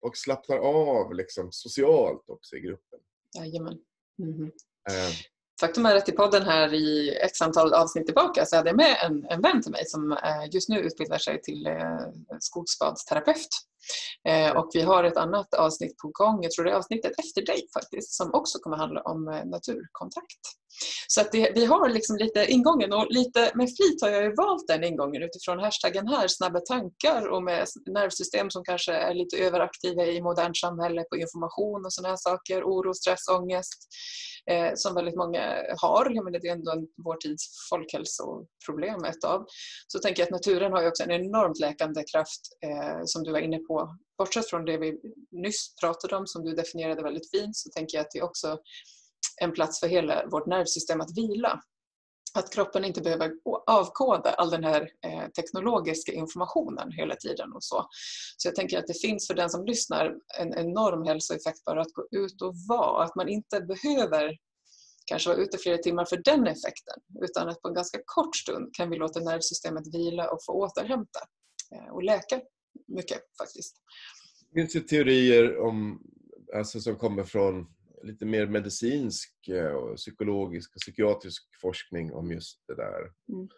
och slappnar av liksom, socialt också i gruppen. Jajamän. Mm. Eh. Faktum är att i podden här i ett antal avsnitt tillbaka så hade jag med en, en vän till mig som eh, just nu utbildar sig till eh, skogsbadsterapeut. Eh, och vi har ett annat avsnitt på gång, jag tror det är avsnittet efter dig faktiskt, som också kommer handla om eh, naturkontakt. Så att det, vi har liksom lite ingången och lite med flit har jag ju valt den ingången utifrån hashtaggen här, snabba tankar och med nervsystem som kanske är lite överaktiva i modernt samhälle på information och sådana här saker, oro, stress, ångest eh, som väldigt många har. Jag menar, det är ändå en, vår tids folkhälsoproblem, ett av. Så tänker jag att naturen har ju också en enormt läkande kraft eh, som du var inne på. Bortsett från det vi nyss pratade om, som du definierade väldigt fint, så tänker jag att det är också en plats för hela vårt nervsystem att vila. Att kroppen inte behöver avkoda all den här eh, teknologiska informationen hela tiden och så. Så jag tänker att det finns för den som lyssnar en enorm hälsoeffekt bara att gå ut och vara. Att man inte behöver kanske vara ute flera timmar för den effekten utan att på en ganska kort stund kan vi låta nervsystemet vila och få återhämta eh, och läka mycket faktiskt. Det finns ju teorier om, alltså som kommer från lite mer medicinsk eh, och psykologisk och psykiatrisk forskning om just det där. Mm.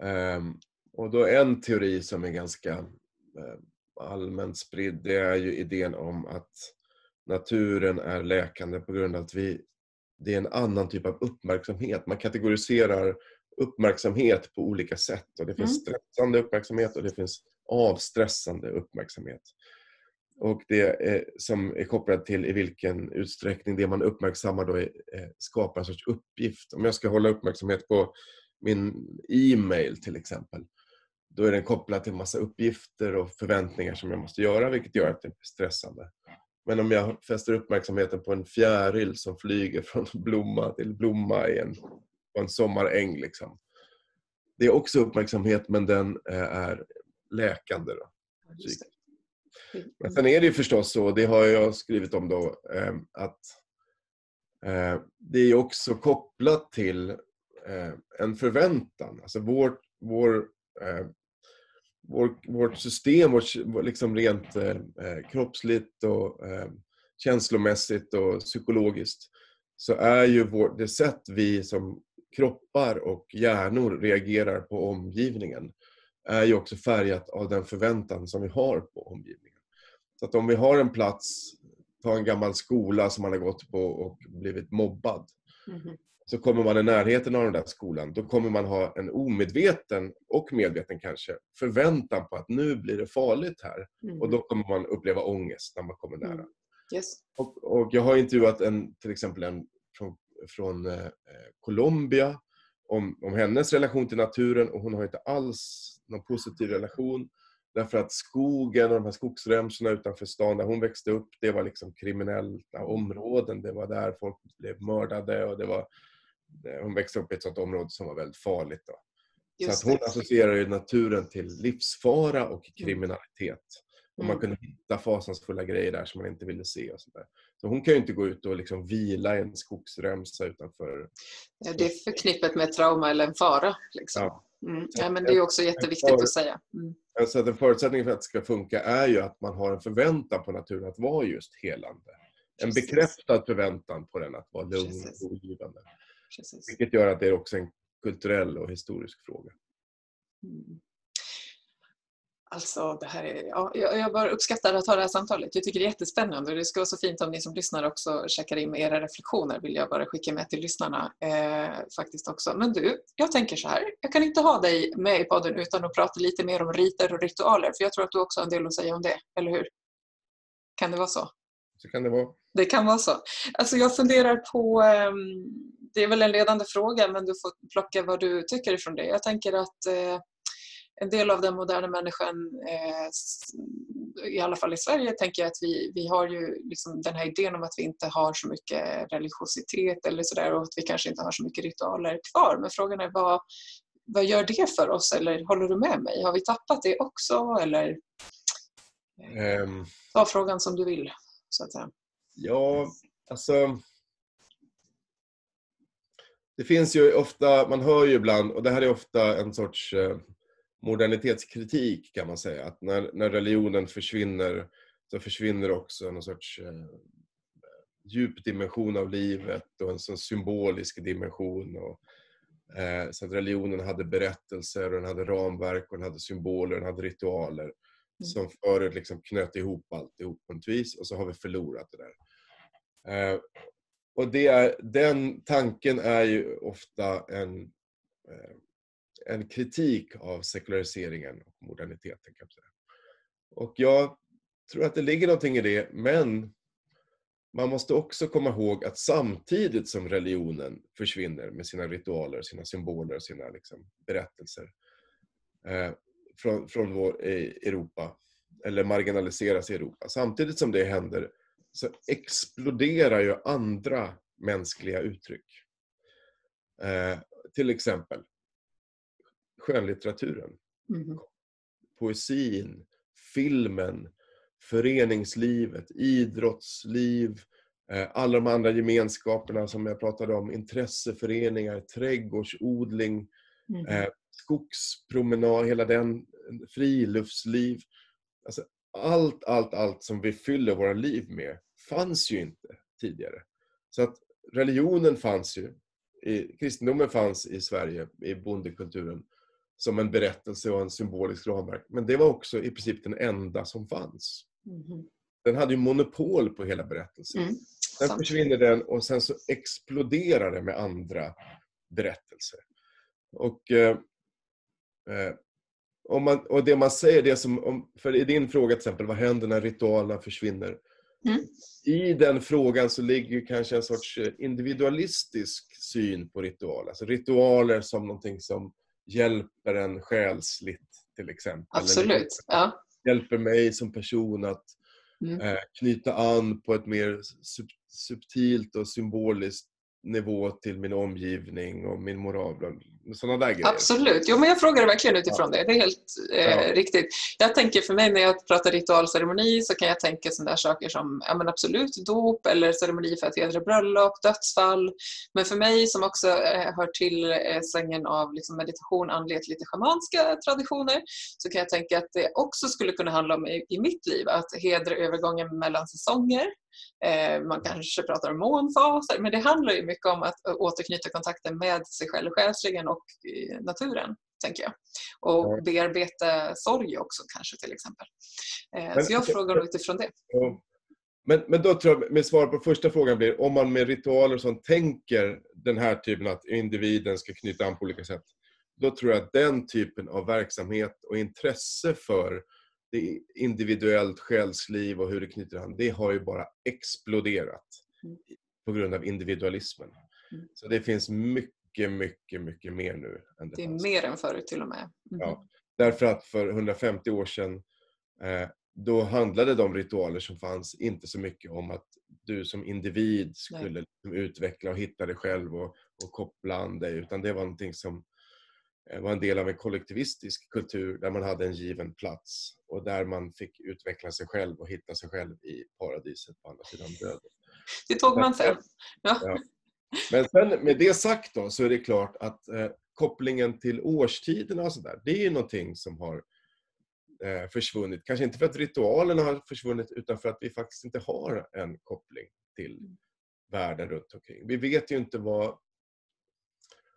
Um, och då en teori som är ganska uh, allmänt spridd, det är ju idén om att naturen är läkande på grund av att vi, det är en annan typ av uppmärksamhet. Man kategoriserar uppmärksamhet på olika sätt. Och det finns mm. stressande uppmärksamhet och det finns avstressande uppmärksamhet. Och det är, som är kopplat till i vilken utsträckning det man uppmärksammar då är, eh, skapar en sorts uppgift. Om jag ska hålla uppmärksamhet på min e-mail till exempel, då är den kopplad till en massa uppgifter och förväntningar som jag måste göra, vilket gör att det blir stressande. Men om jag fäster uppmärksamheten på en fjäril som flyger från blomma till blomma i en, på en sommaräng, liksom. det är också uppmärksamhet men den eh, är läkande. Då, men sen är det ju förstås så, det har jag skrivit om då, eh, att eh, det är också kopplat till eh, en förväntan. Alltså vårt, vår, vår, vårt system, vårt, liksom rent kroppsligt och känslomässigt och psykologiskt, så är ju vår, det sätt vi som kroppar och hjärnor reagerar på omgivningen är ju också färgat av den förväntan som vi har på omgivningen. Så att om vi har en plats, ta en gammal skola som man har gått på och blivit mobbad. Mm. Så kommer man i närheten av den där skolan, då kommer man ha en omedveten och medveten kanske förväntan på att nu blir det farligt här. Mm. Och då kommer man uppleva ångest när man kommer nära. Mm. Yes. Och, och, jag har intervjuat en, till exempel en från, från eh, Colombia om, om hennes relation till naturen och hon har inte alls någon positiv relation. Därför att skogen och de här skogsremsorna utanför stan där hon växte upp, det var liksom kriminella områden. Det var där folk blev mördade och det var... Hon växte upp i ett sånt område som var väldigt farligt. Då. så att hon associerar ju naturen till livsfara och mm. kriminalitet. Och man mm. kunde hitta fasansfulla grejer där som man inte ville se. Och sådär. Så hon kan ju inte gå ut och liksom vila i en skogsremsa utanför... Ja, det är förknippat med trauma eller en fara. Liksom. Ja. Mm. ja. men det är också jätteviktigt att säga. Mm. Alltså en förutsättning för att det ska funka är ju att man har en förväntan på naturen att vara just helande. En Precis. bekräftad förväntan på den att vara lugn och rogivande. Vilket gör att det är också en kulturell och historisk fråga. Mm. Alltså, det här är, ja, jag bara uppskattar att ha det här samtalet. Jag tycker det är jättespännande och det ska vara så fint om ni som lyssnar också checkar in med era reflektioner vill jag bara skicka med till lyssnarna eh, faktiskt också. Men du, jag tänker så här. Jag kan inte ha dig med i podden utan att prata lite mer om riter och ritualer för jag tror att du också har en del att säga om det, eller hur? Kan det vara så? Så kan det vara. Det kan vara så. Alltså jag funderar på, eh, det är väl en ledande fråga men du får plocka vad du tycker ifrån det. Jag tänker att eh, en del av den moderna människan, eh, i alla fall i Sverige, tänker jag att vi, vi har ju liksom den här idén om att vi inte har så mycket religiositet eller sådär och att vi kanske inte har så mycket ritualer kvar. Men frågan är vad, vad gör det för oss? Eller håller du med mig? Har vi tappat det också? Eller um, ta frågan som du vill, så att säga. Ja, alltså det finns ju ofta, man hör ju ibland, och det här är ofta en sorts eh, modernitetskritik kan man säga. Att när, när religionen försvinner så försvinner också någon sorts eh, djup dimension av livet och en sån symbolisk dimension. Och, eh, så att religionen hade berättelser, och den hade ramverk, och den hade symboler, den hade ritualer mm. som förut liksom knöt ihop alltihop på ett vis och så har vi förlorat det där. Eh, och det är, den tanken är ju ofta en eh, en kritik av sekulariseringen och moderniteten. Kan jag säga. Och jag tror att det ligger någonting i det, men man måste också komma ihåg att samtidigt som religionen försvinner med sina ritualer, sina symboler, sina liksom, berättelser eh, från, från vår Europa, eller marginaliseras i Europa. Samtidigt som det händer så exploderar ju andra mänskliga uttryck. Eh, till exempel skönlitteraturen. Mm. Poesin, filmen, föreningslivet, idrottsliv, eh, alla de andra gemenskaperna som jag pratade om, intresseföreningar, trädgårdsodling, mm. skogspromenad, hela den, friluftsliv. Alltså allt, allt, allt som vi fyller våra liv med fanns ju inte tidigare. Så att religionen fanns ju, kristendomen fanns i Sverige, i bondekulturen som en berättelse och en symbolisk ramverk. Men det var också i princip den enda som fanns. Mm. Den hade ju monopol på hela berättelsen. Mm. Sen Sant. försvinner den och sen så exploderar det med andra berättelser. Och, eh, eh, om man, och det man säger, det som, om, för i din fråga till exempel, vad händer när ritualerna försvinner? Mm. I den frågan så ligger kanske en sorts individualistisk syn på ritualer. Alltså ritualer som någonting som hjälper en själsligt till exempel. Absolut. Ja. Hjälper mig som person att mm. eh, knyta an på ett mer sub subtilt och symboliskt nivå till min omgivning och min moral. Sådana där grejer. Absolut. Jo, men jag frågar verkligen utifrån ja. det. Det är helt eh, ja. riktigt. Jag tänker för mig när jag pratar ritualceremoni så kan jag tänka sådana saker som ja, men absolut dop eller ceremoni för att hedra bröllop, dödsfall. Men för mig som också eh, hör till eh, sängen av liksom, meditation, andlighet, lite schamanska traditioner så kan jag tänka att det också skulle kunna handla om i, i mitt liv att hedra övergången mellan säsonger man kanske pratar om månfaser, men det handlar ju mycket om att återknyta kontakten med sig själv själsligen och naturen, tänker jag. Och bearbeta sorg också kanske till exempel. Eh, men, så jag frågar utifrån det. Men, men då tror jag, med svar på första frågan blir, om man med ritualer som tänker den här typen att individen ska knyta an på olika sätt, då tror jag att den typen av verksamhet och intresse för det individuellt själsliv och hur det knyter an, det har ju bara exploderat mm. på grund av individualismen. Mm. Så det finns mycket, mycket, mycket mer nu. Än det, det är fanns. mer än förut till och med. Mm. Ja, därför att för 150 år sedan eh, då handlade de ritualer som fanns inte så mycket om att du som individ skulle liksom utveckla och hitta dig själv och, och koppla an dig, utan det var någonting som var en del av en kollektivistisk kultur där man hade en given plats och där man fick utveckla sig själv och hitta sig själv i paradiset på andra sidan döden. Det tog man sen. Ja. ja. Men sen med det sagt då så är det klart att eh, kopplingen till årstiderna och sådär, det är någonting som har eh, försvunnit. Kanske inte för att ritualerna har försvunnit utan för att vi faktiskt inte har en koppling till världen runt omkring. Vi vet ju inte vad...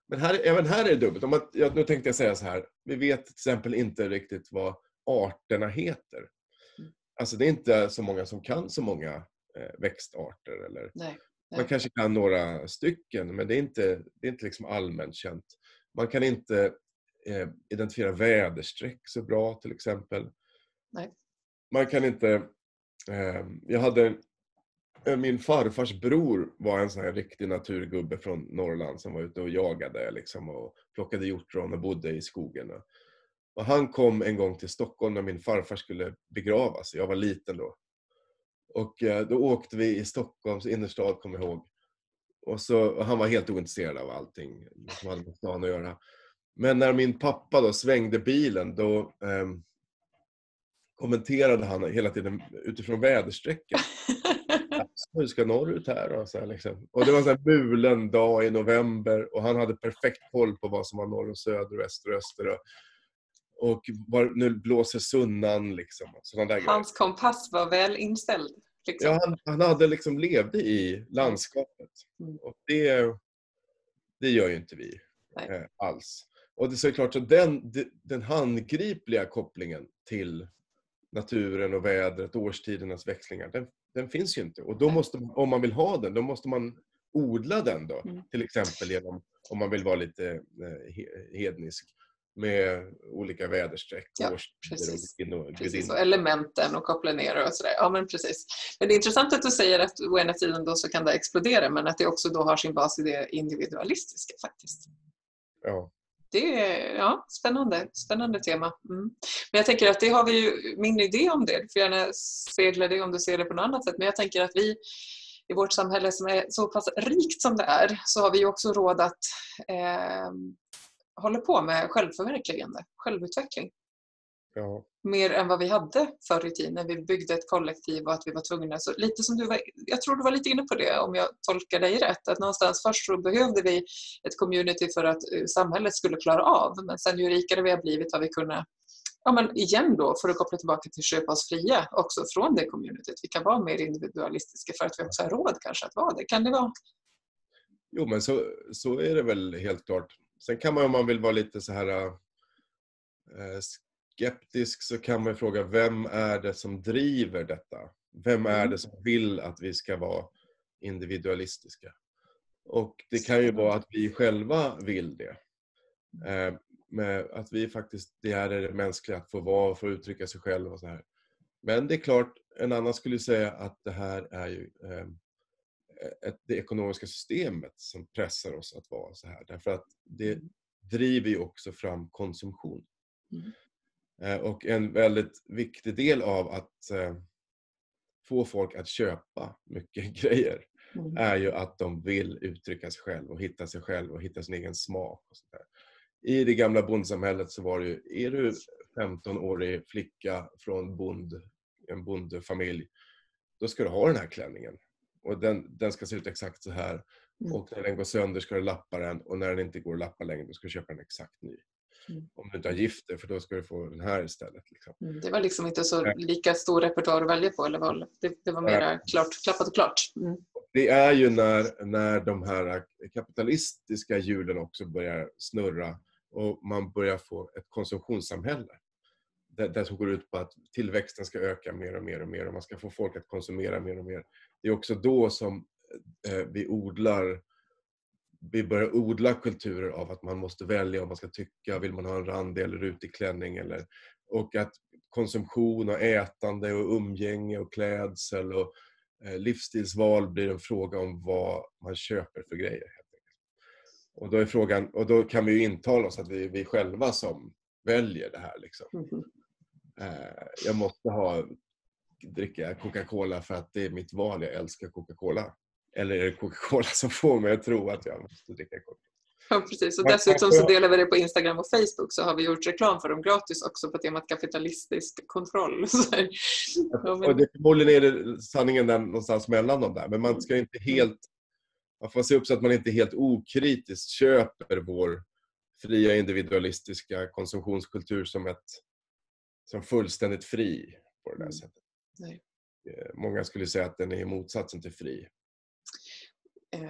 Men här, även här är det dubbelt. Om att, ja, nu tänkte jag säga så här. Vi vet till exempel inte riktigt vad arterna heter. Mm. Alltså det är inte så många som kan så många eh, växtarter. Eller, nej, nej. Man kanske kan några stycken men det är inte, det är inte liksom allmänt känt. Man kan inte eh, identifiera väderstreck så bra till exempel. Nej. Man kan inte... Eh, jag hade... Eh, min farfars bror var en sån här riktig naturgubbe från Norrland som var ute och jagade liksom, och plockade hjortron och bodde i skogen. Och han kom en gång till Stockholm när min farfar skulle begravas. Jag var liten då. Och eh, då åkte vi i Stockholms innerstad, kommer jag ihåg. Och så, och han var helt ointresserad av allting som hade med stan att göra. Men när min pappa då svängde bilen då eh, kommenterade han hela tiden utifrån väderstrecket. Hur ska norrut här då? Så här, liksom. Och det var en bulen dag i november och han hade perfekt koll på vad som var norr och söder, väster och öster. Och, och var, nu blåser sunnan liksom. Hans kompass var väl inställd. Liksom. Ja, han, han, hade liksom levde i landskapet. Mm. Och det, det gör ju inte vi eh, alls. Och det är såklart så den, den handgripliga kopplingen till naturen och vädret, årstidernas växlingar, den, den finns ju inte. Och då måste, om man vill ha den, då måste man odla den då. Mm. Till exempel genom, om man vill vara lite eh, hednisk, med olika väderstreck ja, precis. och, precis. och elementen och koppla ner och sådär. Ja, men precis. Men det är intressant att du säger att å ena sidan då så kan det explodera men att det också då har sin bas i det individualistiska faktiskt. Ja det är ja, spännande, spännande tema. Mm. Men jag tänker att det har vi ju, min idé om det, du får gärna spegla det om du ser det på något annat sätt, men jag tänker att vi i vårt samhälle som är så pass rikt som det är så har vi också råd att eh, hålla på med självförverkligande, självutveckling. Ja. Mer än vad vi hade förr i tiden när vi byggde ett kollektiv och att vi var tvungna. Så lite som du var, jag tror du var lite inne på det om jag tolkar dig rätt. Att någonstans först så behövde vi ett community för att eh, samhället skulle klara av. Men sen ju rikare vi har blivit har vi kunnat ja, men igen då, för att koppla tillbaka till köpa oss fria också från det communityt. Vi kan vara mer individualistiska för att vi också har råd kanske att vara det. Kan det vara? Jo, men så, så är det väl helt klart. Sen kan man om man vill vara lite så här äh, skeptisk så kan man fråga vem är det som driver detta? Vem är mm. det som vill att vi ska vara individualistiska? Och det kan ju vara att vi själva vill det. Eh, med att vi faktiskt, det är det mänskliga att få vara och få uttrycka sig själv och så här. Men det är klart, en annan skulle säga att det här är ju eh, ett, det ekonomiska systemet som pressar oss att vara så här. Därför att det mm. driver ju också fram konsumtion. Mm. Eh, och en väldigt viktig del av att eh, få folk att köpa mycket grejer mm. är ju att de vill uttrycka sig själv och hitta sig själv och hitta sin egen smak. Och sånt där. I det gamla bondsamhället så var det ju, är du 15-årig flicka från bond, en bondfamilj, då ska du ha den här klänningen. Och den, den ska se ut exakt så här. Mm. Och när den går sönder ska du lappa den och när den inte går att lappa längre då ska du köpa en exakt ny. Mm. Om du inte har gift dig, för då ska du få den här istället. Liksom. Mm, det var liksom inte så lika stor repertoar att välja på, eller vad? Det, det var mer ja. klart, klappat och klart. Mm. Det är ju när, när de här kapitalistiska hjulen också börjar snurra och man börjar få ett konsumtionssamhälle. Det, det som går ut på att tillväxten ska öka mer och mer och mer och man ska få folk att konsumera mer och mer. Det är också då som eh, vi odlar vi börjar odla kulturer av att man måste välja vad man ska tycka. Vill man ha en randig eller rutig klänning? Eller, och att konsumtion och ätande och umgänge och klädsel och eh, livsstilsval blir en fråga om vad man köper för grejer. Och då är frågan, och då kan vi ju intala oss att vi är vi själva som väljer det här. Liksom. Mm. Jag måste ha dricka Coca-Cola för att det är mitt val, jag älskar Coca-Cola. Eller är det Coca-Cola som får mig att tro att jag måste dricka Coca-Cola? Ja, precis. Och dessutom så delar vi det på Instagram och Facebook så har vi gjort reklam för dem gratis också på temat kapitalistisk kontroll. ja, men... och det, förmodligen är det sanningen där någonstans mellan dem där, men man ska inte helt... Man får se upp så att man inte helt okritiskt köper vår fria individualistiska konsumtionskultur som, ett, som fullständigt fri på det där mm. sättet. Nej. Eh, många skulle säga att den är motsatsen till fri. Eh,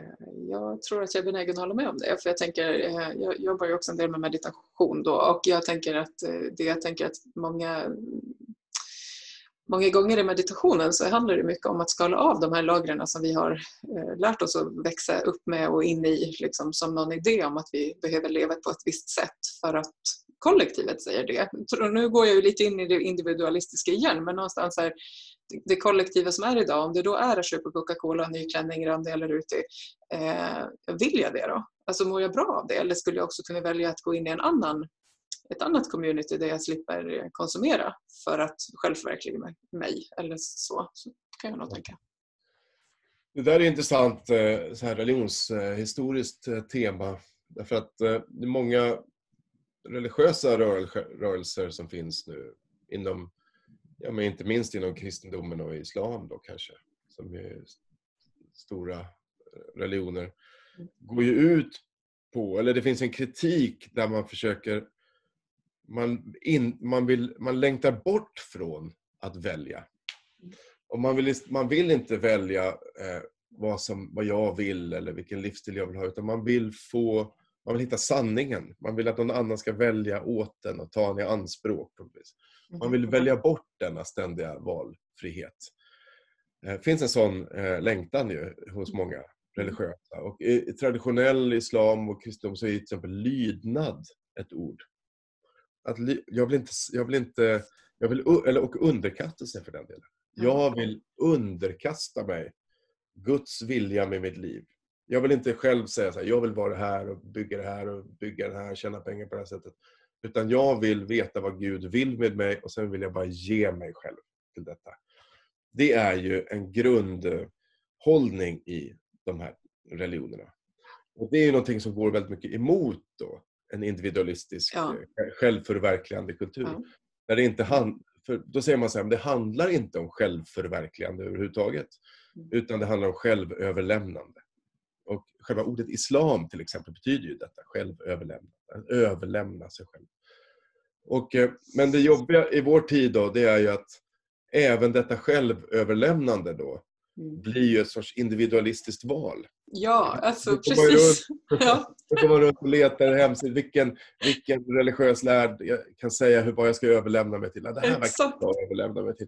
jag tror att jag är benägen att hålla med om det. För jag, tänker, eh, jag jobbar ju också en del med meditation då och jag tänker att eh, det jag tänker att många Många gånger i meditationen så handlar det mycket om att skala av de här lagren som vi har lärt oss att växa upp med och in i liksom som någon idé om att vi behöver leva på ett visst sätt för att kollektivet säger det. Nu går jag ju lite in i det individualistiska igen men någonstans här, det kollektiva som är idag, om det då är att köpa Coca-Cola, ny klänning, Randi ute, eh, vill jag det då? Alltså mår jag bra av det? Eller skulle jag också kunna välja att gå in i en annan, ett annat community där jag slipper konsumera för att självförverkliga mig? Eller så, så kan jag nog tänka. Det där är intressant eh, så här religionshistoriskt eh, tema. Därför att eh, många religiösa rörelser som finns nu inom, ja men inte minst inom kristendomen och islam då kanske, som är stora eh, religioner, går ju ut på, eller det finns en kritik där man försöker, man, in, man, vill, man längtar bort från att välja. Och man vill, man vill inte välja eh, vad, som, vad jag vill eller vilken livsstil jag vill ha, utan man vill få man vill hitta sanningen. Man vill att någon annan ska välja åt den och ta den i anspråk. Man vill välja bort denna ständiga valfrihet. Det eh, finns en sån eh, längtan ju hos många religiösa. Och i, traditionell islam och kristendom så är till exempel lydnad ett ord. Att jag vill inte, jag vill inte jag vill, eller, och underkastelse för den delen. Jag vill underkasta mig Guds vilja med mitt liv. Jag vill inte själv säga så här, jag vill vara här och bygga det här och bygga det här, tjäna pengar på det här sättet. Utan jag vill veta vad Gud vill med mig och sen vill jag bara ge mig själv till detta. Det är ju en grundhållning i de här religionerna. Och det är ju någonting som går väldigt mycket emot då en individualistisk, ja. Eh, självförverkligande kultur. Ja. Där det inte hand, för då säger man så här, det handlar inte om självförverkligande överhuvudtaget. Mm. Utan det handlar om självöverlämnande. Och själva ordet islam till exempel betyder ju detta, självöverlämna, överlämna sig själv. Och, eh, men det jobbiga i vår tid då, det är ju att även detta självöverlämnande då mm. blir ju ett sorts individualistiskt val. Ja, alltså precis. Då går man runt och letar hemsidor. Vilken, vilken religiös lärd kan säga hur, vad jag ska överlämna mig till. Det här verkar jag överlämna mig till.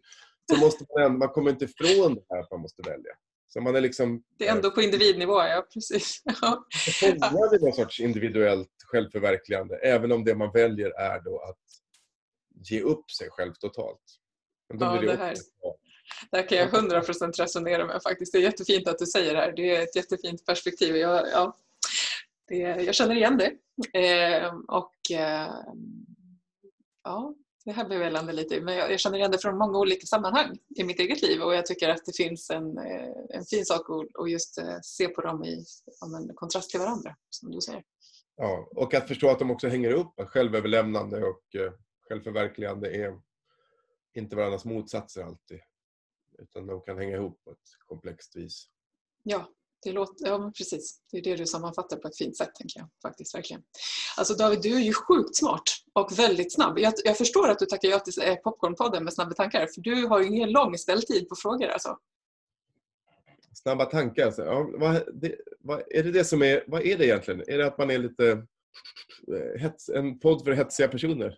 Så måste man, man kommer inte ifrån det här att man måste välja. Så man är liksom... Det är ändå på individnivå, ja precis. Ja. Fångad i någon sorts individuellt självförverkligande, även om det man väljer är då att ge upp sig själv totalt. Men då ja, blir det, det här. Det här kan jag 100% resonera med faktiskt. Det är jättefint att du säger det här. Det är ett jättefint perspektiv. Jag, ja, det, jag känner igen det. Eh, och eh, ja, det här behöver jag landa lite i, men jag, jag, känner igen det från många olika sammanhang i mitt eget liv och jag tycker att det finns en, eh, en fin sak att, att just eh, se på dem i en kontrast till varandra, som du säger. Ja, och att förstå att de också hänger upp, att självöverlämnande och eh, självförverkligande är inte varandras motsatser alltid, utan de kan hänga ihop på ett komplext vis. Ja, det låter, ja, precis. Det är det du sammanfattar på ett fint sätt, tänker jag. Faktiskt, verkligen. Alltså David, du är ju sjukt smart och väldigt snabb. Jag, jag förstår att du tackar ja till eh, Popcornpodden med Snabba tankar, för du har ju ingen lång ställtid på frågor. Alltså. Snabba tankar, alltså. ja, vad, det, vad, är det det som är... Vad är det egentligen? Är det att man är lite... Eh, hets, en podd för hetsiga personer?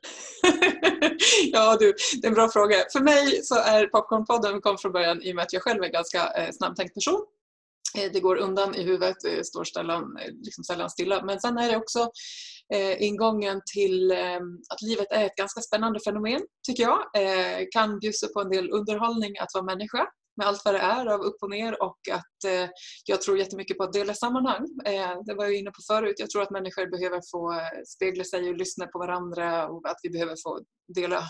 ja du, det är en bra fråga. För mig så är Popcornpodden kom från början i och med att jag själv är en ganska eh, snabbtänkt person Eh, det går undan i huvudet, det står sällan, eh, liksom sällan stilla. Men sen är det också ingången till ehm, att livet är ett ganska spännande fenomen, tycker jag. Kan bjussa på en del underhållning att vara människa med allt vad det är av upp och ner och att eh, jag tror jättemycket på att dela sammanhang. Eh, det var jag inne på förut. Jag tror att människor behöver få spegla sig och lyssna på varandra och att vi behöver få dela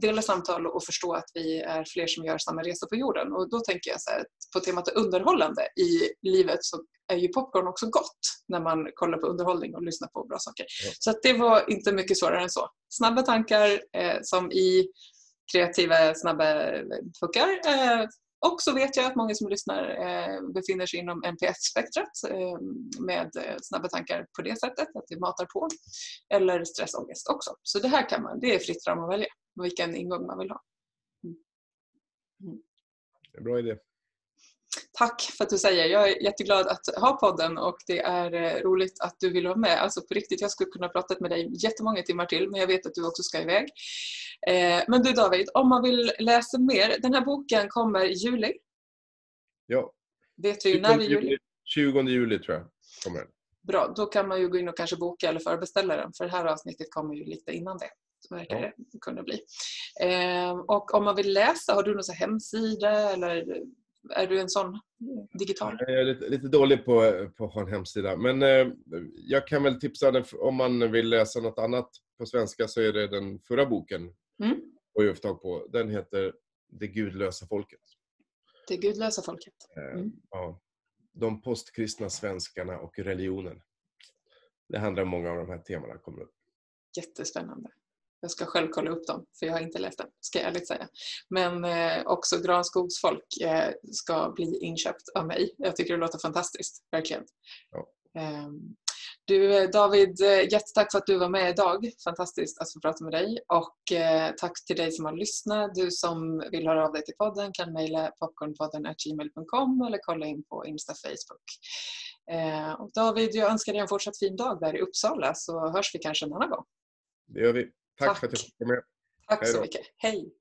dela samtal och förstå att vi är fler som gör samma resa på jorden. Och då tänker jag så här, på temat underhållande i livet så är ju popcorn också gott när man kollar på underhållning och lyssnar på bra saker. Ja. Så det var inte mycket svårare än så. Snabba tankar eh, som i kreativa, snabba puckar. Eh, och så vet jag att många som lyssnar eh, befinner sig inom NPF-spektrat eh, med eh, snabba tankar på det sättet, att det matar på. Eller stressångest också. Så det här kan man, det är fritt fram att välja vilken ingång man vill ha. Mm. Mm. Bra idé. Tack för att du säger. Jag är jätteglad att ha podden och det är eh, roligt att du vill vara med. Alltså på riktigt, jag skulle kunna prata med dig jättemånga timmar till men jag vet att du också ska iväg. Eh, men du David, om man vill läsa mer. Den här boken kommer i juli. Ja. Vet du när i juli? 20 juli tror jag kommer den. Bra, då kan man ju gå in och kanske boka eller förbeställa den för det här avsnittet kommer ju lite innan det. Så verkar det kunna bli. Eh, och om man vill läsa, har du någon hemsida eller är du en sån digital? Jag är lite, lite dålig på, på att ha en hemsida. Men eh, jag kan väl tipsa om man vill läsa något annat på svenska så är det den förra boken. Mm. Och jag tag på. Den heter Det gudlösa folket. Det gudlösa folket. Eh, mm. ja. De postkristna svenskarna och religionen. Det handlar om många av de här temana kommer upp. Jättespännande. Jag ska själv kolla upp dem, för jag har inte läst den, ska jag ärligt säga. Men eh, också Granskogsfolk eh, ska bli inköpt av mig. Jag tycker det låter fantastiskt, verkligen. Ja. Eh, du David, eh, jättetack för att du var med idag. Fantastiskt att få prata med dig. Och eh, tack till dig som har lyssnat. Du som vill höra av dig till podden kan mejla popcornpodden.gmail.com eller kolla in på Insta Facebook. Eh, och David, jag önskar dig en fortsatt fin dag där i Uppsala så hörs vi kanske en annan gång. Det gör vi. Tack, Tack. för att jag fick vara med. Tack så mycket. Hej.